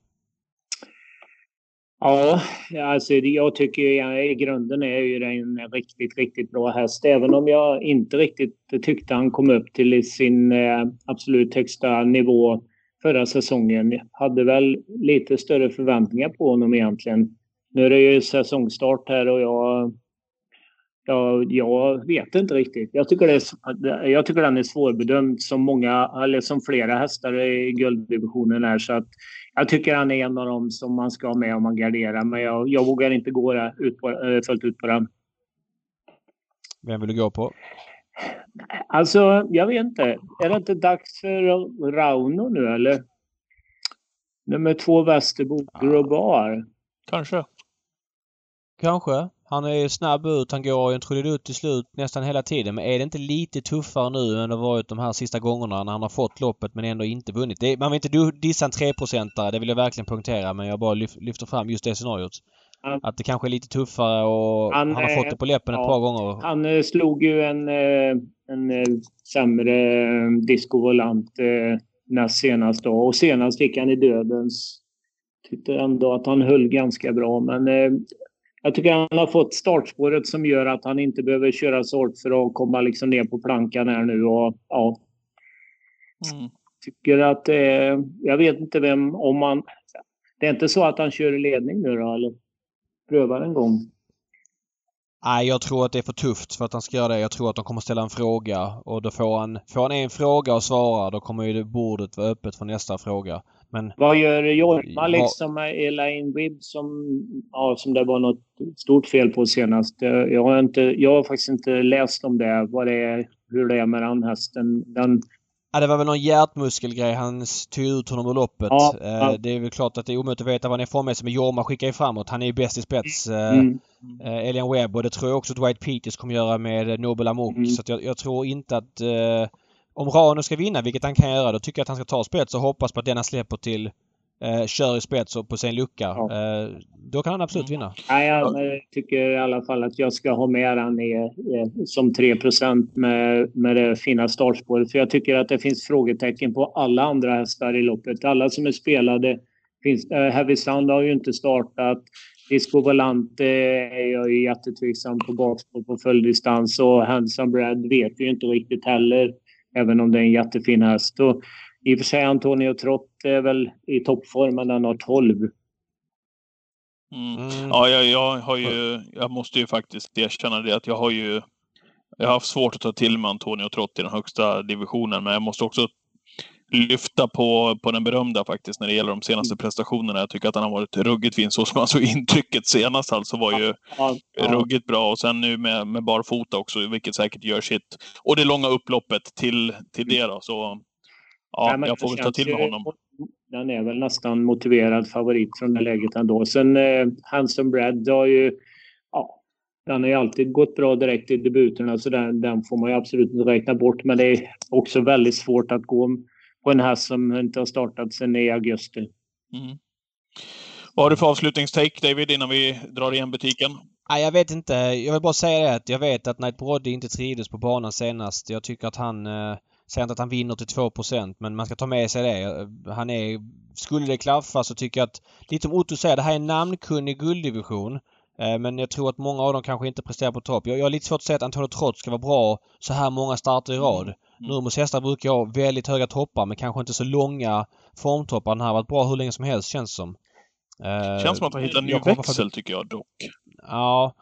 Ja, alltså jag tycker ju, i grunden är ju det en riktigt, riktigt bra häst. Även om jag inte riktigt tyckte han kom upp till sin eh, absolut högsta nivå förra säsongen. Jag hade väl lite större förväntningar på honom egentligen. Nu är det ju säsongstart här och jag, jag, jag vet inte riktigt. Jag tycker, det är, jag tycker den är svårbedömd som många, eller som flera hästar i gulddivisionen är. Så att jag tycker han är en av dem som man ska ha med om man garderar, men jag, jag vågar inte gå ut på, äh, fullt ut på den. Vem vill du gå på? Alltså, jag vet inte. Är det inte dags för Rauno nu eller? Nummer två Västerbo, ja. Grobar. Kanske. Kanske. Han är snabb ut. Han går en trudelutt till slut nästan hela tiden. Men är det inte lite tuffare nu än det varit de här sista gångerna när han har fått loppet men ändå inte vunnit? Det, man vill inte dissa en 3-procentare, det vill jag verkligen poängtera. Men jag bara lyfter fram just det scenariot. Han, att det kanske är lite tuffare och han, han har fått det på läppen ja, ett par gånger. Han eh, slog ju en, eh, en eh, sämre discovolant näst senast då. Och senast gick han i dödens. Tyckte ändå att han höll ganska bra men jag tycker han har fått startspåret som gör att han inte behöver köra så hårt för att komma liksom ner på plankan här nu. Och, ja. Mm. Tycker att är, Jag vet inte vem, om man... Det är inte så att han kör i ledning nu då, eller? Prövar en gång. Nej, jag tror att det är för tufft för att han ska göra det. Jag tror att de kommer ställa en fråga och då får han, får han en fråga och svara då kommer ju bordet vara öppet för nästa fråga. Men... Vad gör Jorma liksom med Elaine Wibb som, ja, som det var något stort fel på senast? Jag har, inte, jag har faktiskt inte läst om det, vad det är, hur det är med den hästen. Den... Ja, det var väl någon hjärtmuskelgrej. Han tog ut honom ur loppet. Ja, eh, ja. Det är väl klart att det är omöjligt att veta vad han är formmässigt men Jorma skickar ju framåt. Han är ju bäst i spets. Eh, mm. Eh, Elian Webb och det tror jag också Dwight Peters kommer göra med Nobel Amok. Mm. Så jag, jag, tror inte att eh, om Rano ska vinna, vilket han kan göra, då tycker jag att han ska ta spets och hoppas på att den han släpper till eh, kör i spets och på sin lucka. Ja. Eh, då kan han absolut vinna. Ja, jag tycker i alla fall att jag ska ha med han i, som 3 med, med det fina startspåret. För jag tycker att det finns frågetecken på alla andra hästar i loppet. Alla som är spelade. Finns, äh, Heavy Sound har ju inte startat. Disco Volante är jag ju jättetveksam på bakspår på följdistans och Handsome Brad vet vi ju inte riktigt heller. Även om det är en jättefin häst. Och I och för sig Antonio Trott är väl i toppform, men han har 12. Mm. Mm. Ja, jag, jag, har ju, jag måste ju faktiskt erkänna det att jag har ju jag har haft svårt att ta till mig Antonio Trott i den högsta divisionen, men jag måste också lyfta på, på den berömda faktiskt när det gäller de senaste mm. prestationerna. Jag tycker att han har varit ruggigt fin. Så som man såg <laughs> intrycket senast alltså var ju ja, ja. ruggigt bra. Och sen nu med, med barfota också, vilket säkert gör sitt. Och det långa upploppet till, till det då. Så ja, Nej, jag får väl ta till mig honom. Den är väl nästan motiverad favorit från det läget ändå. Sen eh, Hanson Brad har ju ja, den har ju alltid gått bra direkt i debuterna så den, den får man ju absolut inte räkna bort. Men det är också väldigt svårt att gå på en häst som inte har startat sedan i augusti. Mm. Vad har du för avslutningstake David innan vi drar igen butiken? Nej, jag vet inte. Jag vill bara säga det att jag vet att Knight Brodde inte trivdes på banan senast. Jag tycker att han... Eh, säger inte att han vinner till 2 men man ska ta med sig det. Han är... Skulle det klaffa så tycker jag att... Lite som Otto säger, det här är en namnkunnig gulddivision. Eh, men jag tror att många av dem kanske inte presterar på topp. Jag, jag har lite svårt att säga att Antonio Trott ska vara bra så här många starter i rad. Mm. Nurmos hästar brukar ha väldigt höga toppar men kanske inte så långa formtoppar. Den här har varit bra hur länge som helst känns som. Uh, känns som att han hittar en ny växel tycker jag dock. Ja.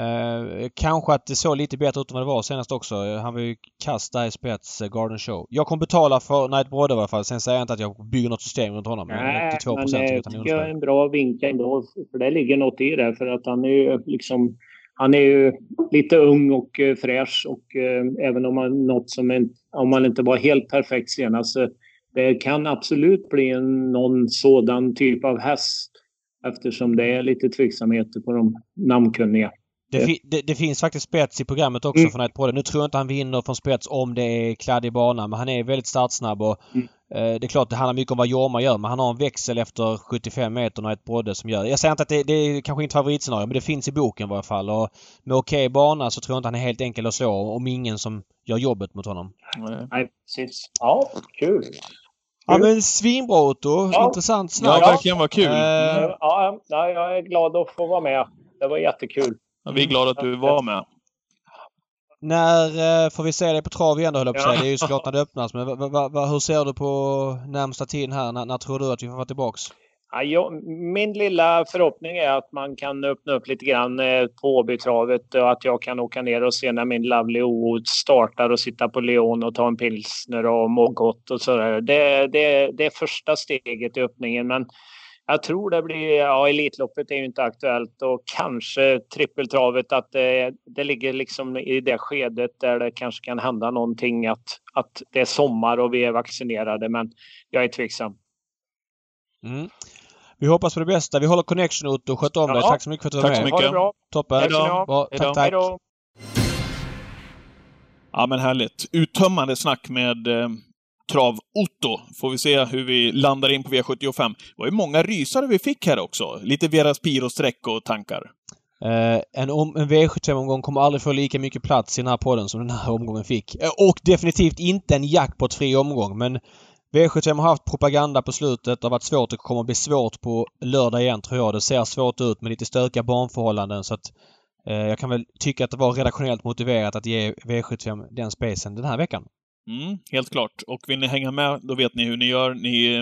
Uh, kanske att det såg lite bättre ut än vad det var senast också. Han var ju kast där i spets, uh, Garden Show. Jag kommer betala för Night Brodde i alla fall. Sen säger jag inte att jag bygger något system runt honom. Nej, 82 men det tycker jag är en bra vinkel ändå. För det ligger något i det. För att han är ju liksom han är ju lite ung och eh, fräsch och eh, även om han något som en, om han inte var helt perfekt senast så det kan absolut bli en, någon sådan typ av häst eftersom det är lite tveksamheter på de namnkunniga. Det, fi det, det, finns faktiskt spets i programmet också mm. från ett på Nu tror jag inte han vinner från spets om det är kladdig bana men han är väldigt startsnabb och mm. eh, det är klart det handlar mycket om vad Jorma gör men han har en växel efter 75 meter och ett brodde som gör Jag säger inte att det, det är kanske inte favoritscenario men det finns i boken i varje fall och med okej okay bana så tror jag inte han är helt enkel att slå om ingen som gör jobbet mot honom. Nej, precis. Ja, kul. Ja men svinbra Otto. Ja. Intressant snack. Ja, verkligen vad kul. Uh, ja, jag är glad att få vara med. Det var jättekul. Vi är glada att du var med. När eh, får vi se dig på trav igen då höll jag på att säga. Det är ju såklart när det öppnas. Men hur ser du på närmsta tiden här? När, när tror du att vi får vara tillbaks? Ja, jag, min lilla förhoppning är att man kan öppna upp lite grann eh, på Åbytravet och att jag kan åka ner och se när min Lovely O startar och sitta på Leon och ta en pilsner och må gott och sådär. Det, det, det är första steget i öppningen men jag tror det blir, ja Elitloppet är ju inte aktuellt och kanske trippeltravet att det, det ligger liksom i det skedet där det kanske kan hända någonting att, att det är sommar och vi är vaccinerade men jag är tveksam. Mm. Vi hoppas på det bästa. Vi håller connection ut och sköt om ja. dig. Tack så mycket för att du var med. Tack så mycket. bra. Toppen. Hejdå. Bra. Tack, tack. Hejdå. Ja men härligt. Uttömmande snack med eh, Trav-Otto. Får vi se hur vi landar in på V75. Det var ju många rysare vi fick här också. Lite Veras Piro-streck och tankar. Uh, en, om, en V75-omgång kommer aldrig få lika mycket plats i den här podden som den här omgången fick. Uh, och definitivt inte en jackpot-fri omgång, men V75 har haft propaganda på slutet. Det har varit svårt. Det kommer att bli svårt på lördag igen tror jag. Det ser svårt ut med lite stökiga barnförhållanden så att uh, jag kan väl tycka att det var redaktionellt motiverat att ge V75 den spacen den här veckan. Mm, helt klart. Och vill ni hänga med, då vet ni hur ni gör. Ni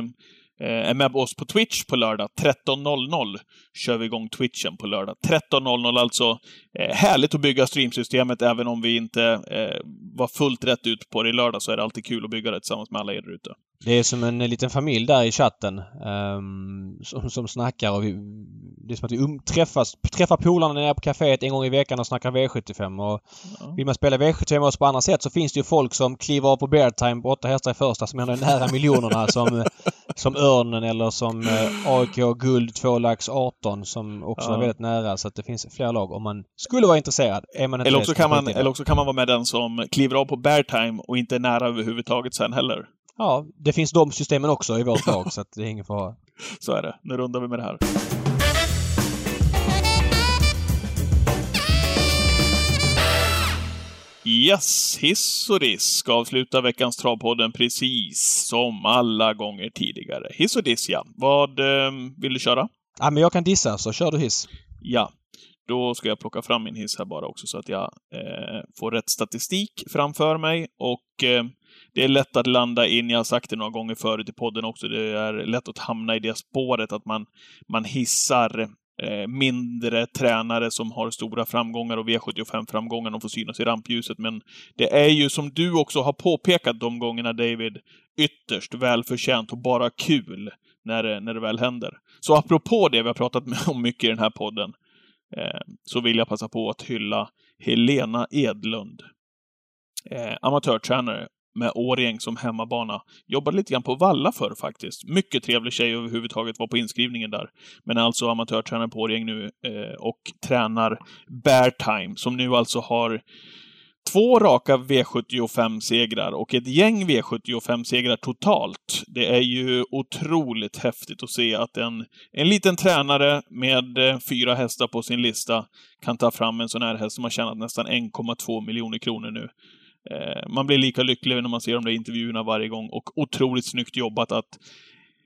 eh, är med oss på Twitch på lördag. 13.00 kör vi igång Twitchen på lördag. 13.00 alltså. Eh, härligt att bygga streamsystemet, även om vi inte eh, var fullt rätt ut på det i lördag, så är det alltid kul att bygga det tillsammans med alla er ute. Det är som en liten familj där i chatten um, som, som snackar och vi, det är som att vi um, träffas, träffar polarna nere på kaféet en gång i veckan och snackar V75 och ja. vill man spela V75 med oss på andra sätt så finns det ju folk som kliver av på Beartime på åtta hästar i första som ändå är nära miljonerna <laughs> som, som Örnen eller som eh, AIK Guld 2 lax 18 som också ja. är väldigt nära så att det finns flera lag om man skulle vara intresserad. Är man eller, också kan man, eller också kan man vara med den som kliver av på Beartime och inte är nära överhuvudtaget sen heller. ja, det finns de systemen också i vårt <laughs> lag så det är ingen fara. Så är det. Nu rundar vi med det här. Yes, hiss och diss ska avsluta veckans Travpodden precis som alla gånger tidigare. Hiss och diss, ja. Vad eh, vill du köra? Ja, men jag kan dissa, så kör du hiss. Ja. Då ska jag plocka fram min hiss här bara också så att jag eh, får rätt statistik framför mig. Och eh, det är lätt att landa in, jag har sagt det några gånger förut i podden också, det är lätt att hamna i det spåret att man, man hissar eh, mindre tränare som har stora framgångar och V75-framgångar, de får synas i rampljuset. Men det är ju som du också har påpekat de gångerna, David, ytterst välförtjänt och bara kul när det, när det väl händer. Så apropå det vi har pratat <laughs> om mycket i den här podden, Eh, så vill jag passa på att hylla Helena Edlund. Eh, amatörtränare med Årjäng som hemmabana. Jobbade lite grann på Valla förr faktiskt. Mycket trevlig tjej överhuvudtaget, var på inskrivningen där. Men är alltså amatörtränare på Årjäng nu eh, och tränar Bear Time, som nu alltså har två raka V75-segrar och ett gäng V75-segrar totalt. Det är ju otroligt häftigt att se att en, en liten tränare med eh, fyra hästar på sin lista kan ta fram en sån här häst som har tjänat nästan 1,2 miljoner kronor nu. Eh, man blir lika lycklig när man ser de där intervjuerna varje gång och otroligt snyggt jobbat att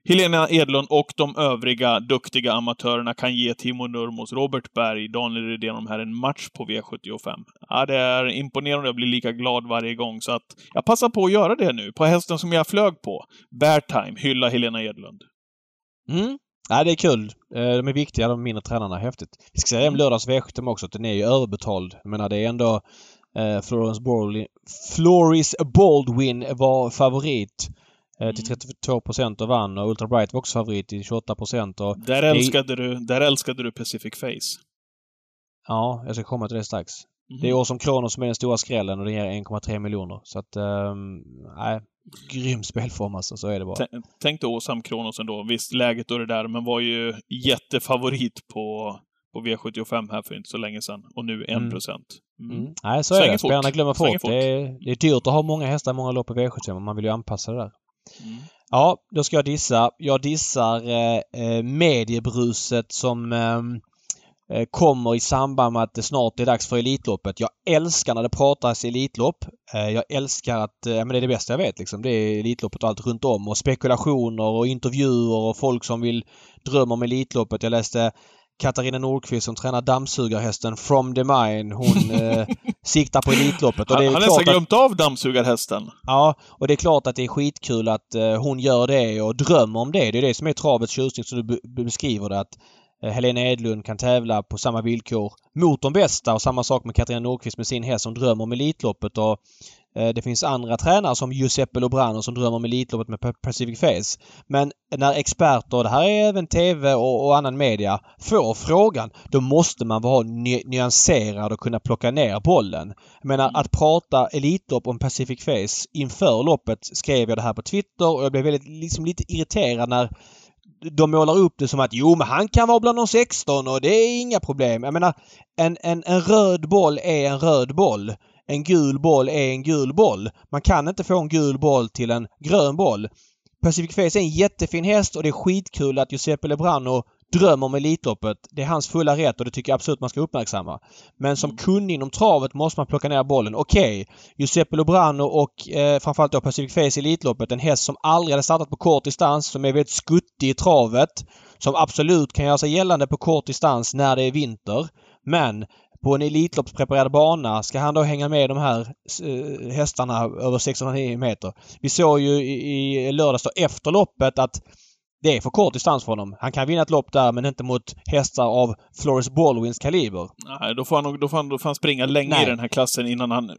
Helena Edlund och de övriga duktiga amatörerna kan ge Timo Nurmos, Robert Berg, Daniel Redén de här en match på V75. Ja, det är imponerande. Jag blir lika glad varje gång, så att jag passar på att göra det nu. På hästen som jag flög på. Bear Time, hylla Helena Edlund. Mm. Ja, det är kul. Eh, de är viktiga, de mindre tränarna. Häftigt. Vi ska säga om lördags V75 också, att den är ju överbetald. Jag menar, det är ändå eh, Florence Baldwin, Floris Baldwin var favorit eh, till 32 mm. procent och vann och Ultra Bright var också favorit till 28 procent. Där älskade, du, där älskade du Pacific Face. Ja, jag ska komma till det strax. Mm. Det är Åsom Kronos som är den stora skrällen och den ger 1,3 miljoner. Så att, um, nej. Grym spelform alltså, så är det bara. Tänk dig Åsam Kronos ändå. Visst, läget och det där, men var ju jättefavorit på på V75 här för inte så länge sedan. Och nu 1 mm. procent. Mm. Mm. Nej, så Svänger är det. Spelarna glömmer fort. fort. Det, är, det är dyrt att ha många hästar i många lopp på V75, men man vill ju anpassa det där. Mm. Ja, då ska jag dissa. Jag dissar eh, eh mediebruset som eh, eh, kommer i samband med att det snart är dags för Elitloppet. Jag älskar när det pratas Elitlopp. Eh, jag älskar att, eh, men det är det bästa jag vet liksom. Det är Elitloppet och allt runt om och spekulationer och intervjuer och folk som vill drömma om Elitloppet. Jag läste Katarina Nordqvist som tränar dammsugarhästen From the Mine. Hon eh, <laughs> siktar på Elitloppet. Och det är Han har nästan glömt av dammsugarhästen. Ja, och det är klart att det är skitkul att eh, hon gör det och drömmer om det. Det är det som är travets tjusning som du beskriver det. Att eh, Helena Edlund kan tävla på samma villkor mot de bästa och samma sak med Katarina Nordqvist med sin häst som drömmer om Elitloppet. Och Eh, Eh, det finns andra tränare som Giuseppe Lobrano som drömmer om Elitloppet med Pacific Face. Men när experter, det här är även TV och, och annan media, får frågan då måste man vara ny nyanserad och kunna plocka ner bollen. Jag menar att prata Elitlopp om Pacific Face inför loppet skrev jag det här på Twitter och jag blev väldigt, liksom lite irriterad när de målar upp det som att jo men han kan vara bland de 16 och det är inga problem. Jag menar en, en, en röd boll är en röd boll en gul boll är en gul boll. Man kan inte få en gul boll till en grön boll. Pacific Face är en jättefin häst och det är skitkul att Giuseppe Lebrano drömmer om Elitloppet. Det är hans fulla rätt och det tycker jag absolut man ska uppmärksamma. Men som kunnig inom travet måste man plocka ner bollen. Okej, okay. Giuseppe Lebrano och eh, framförallt då Pacific Face i Elitloppet. En häst som aldrig hade startat på kort distans, som är väldigt skuttig i travet. Som absolut kan göra sig gällande på kort distans när det är vinter. Men på en Elitloppspreparerad bana ska han då hänga med de här eh, hästarna över 609 meter. Vi såg ju i, i lördags då efter loppet att det är för kort distans för honom. Han kan vinna ett lopp där men inte mot hästar av Flores Baldwins kaliber. Nej, då får han, då får han, då får han springa länge Nej. i den här klassen innan han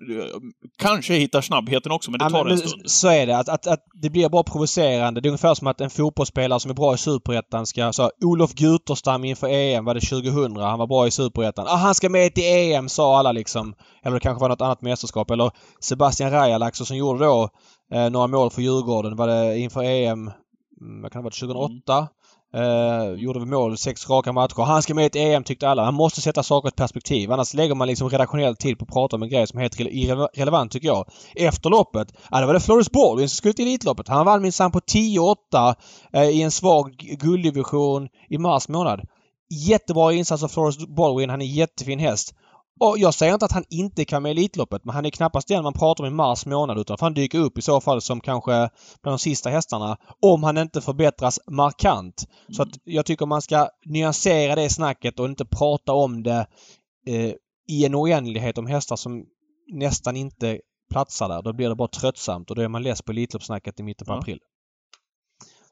kanske hittar snabbheten också, men det tar ja, men, en stund. Så är det. Att, att, att det blir bara provocerande. Det är ungefär som att en fotbollsspelare som är bra i Superettan ska... Så, Olof Guterstam inför EM var det 2000. Han var bra i Superettan. Ah, han ska med till EM sa alla liksom. Eller det kanske var något annat mästerskap. Eller Sebastian Rajalaxo som gjorde då eh, några mål för Djurgården. Var det inför EM vad kan det ha varit, 2008? Uh, gjorde vi mål sex raka matcher. Han ska med i ett EM tyckte alla. Han måste sätta saker i ett perspektiv. Annars lägger man liksom redaktionell tid på att prata om en grej som är helt irrelevant tycker jag. Efter loppet, ja då var det Floris Baldwin som skulle till Elitloppet. Han vann minsann på 10-8 uh, i en svag gulddivision i mars månad. Jättebra insats av Floris Baldwin. Han är en jättefin häst. Och jag säger inte att han inte kan med Elitloppet men han är knappast den man pratar om i mars månad utan han dyker upp i så fall som kanske bland de sista hästarna om han inte förbättras markant. Mm. Så att jag tycker man ska nyansera det snacket och inte prata om det eh, i en oändlighet om hästar som nästan inte platsar där. Då blir det bara tröttsamt och då är man less på Elitloppssnacket i mitten på ja. april.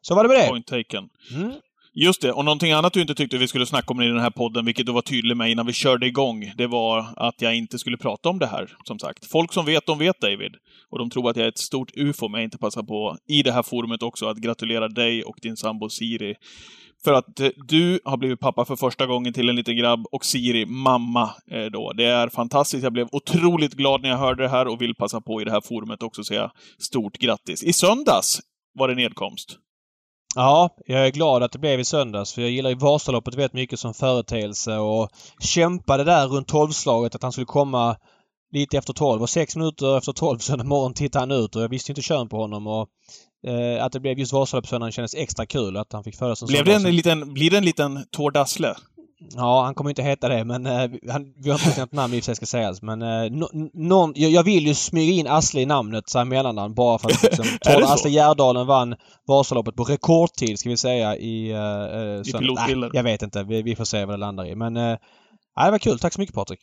Så var det med det. Point taken. Mm. Just det, och någonting annat du inte tyckte vi skulle snacka om i den här podden, vilket du var tydlig med innan vi körde igång, det var att jag inte skulle prata om det här, som sagt. Folk som vet, de vet David. Och de tror att jag är ett stort ufo, men jag inte passar på, i det här forumet också, att gratulera dig och din sambo Siri. För att eh, du har blivit pappa för första gången till en liten grabb och Siri mamma eh, då. Det är fantastiskt. Jag blev otroligt glad när jag hörde det här och vill passa på i det här forumet också säga stort grattis. I söndags var det nedkomst. Ja, jag är glad att det blev i söndags för jag gillar ju Vasaloppet väldigt mycket som företeelse och kämpade där runt tolvslaget att han skulle komma lite efter tolv och sex minuter efter tolv söndag morgon tittade han ut och jag visste inte kön på honom och eh, att det blev just Vasaloppssöndagen kändes extra kul att han fick födas en Blev det en liten, blir det en liten Dassle? Ja, han kommer inte heta det men eh, han, vi har inte bestämt namn i och för sig ska sägas. Men eh, no, någon, jag, jag, vill ju smyga in Asle i namnet, så här mellannamn, bara för att <laughs> liksom, Asle Gärdalen vann Vasaloppet på rekordtid ska vi säga i... Eh, I pilotbilden? jag vet inte. Vi, vi, får se vad det landar i. Men eh, det var kul. Tack så mycket Patrik.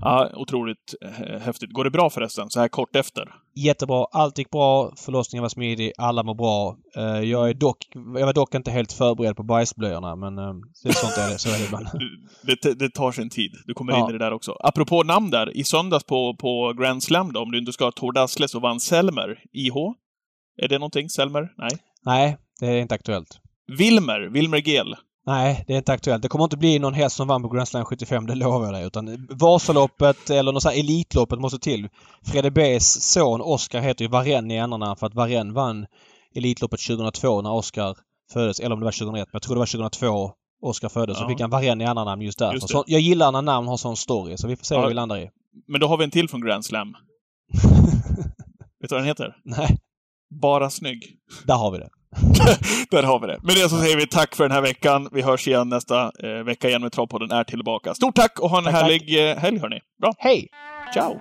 Ja, otroligt eh, häftigt. Går det bra förresten, så här kort efter? Jättebra. Allt gick bra. Förlossningen var smidig. Alla mår bra. Eh, jag, är dock, jag var dock inte helt förberedd på bajsblöjorna, men eh, det är sånt är <laughs> det. Så är det ibland. Det, det tar sin tid. Du kommer ja. in i det där också. Apropå namn där. I söndags på, på Grand Slam då, om du inte ska ha Tor Dassle, så vann Selmer. IH? Är det någonting? Selmer? Nej? Nej, det är inte aktuellt. Wilmer? Wilmer Gel? Nej, det är inte aktuellt. Det kommer inte bli någon häst som vann på Grand Slam 75, det lovar jag dig. Utan Vasaloppet eller något sånt här Elitloppet måste till. Fredde B's son Oskar heter ju Varen i ändarna för att Varen vann Elitloppet 2002 när Oskar föddes. Eller om det var 2001, men jag tror det var 2002 Oskar föddes. Ja. Så fick han Varen i andra namn just därför. Just så jag gillar när namn har sån story, så vi får se ja. vad vi landar i. Men då har vi en till från Grand Slam. <laughs> Vet du vad den heter? Nej. Bara snygg. Där har vi det. <laughs> Där har vi det. Med det så säger vi tack för den här veckan. Vi hörs igen nästa eh, vecka igen med Travpodden är tillbaka. Stort tack och ha en tack, härlig tack. Eh, helg hörni. Bra. Hej! Ciao!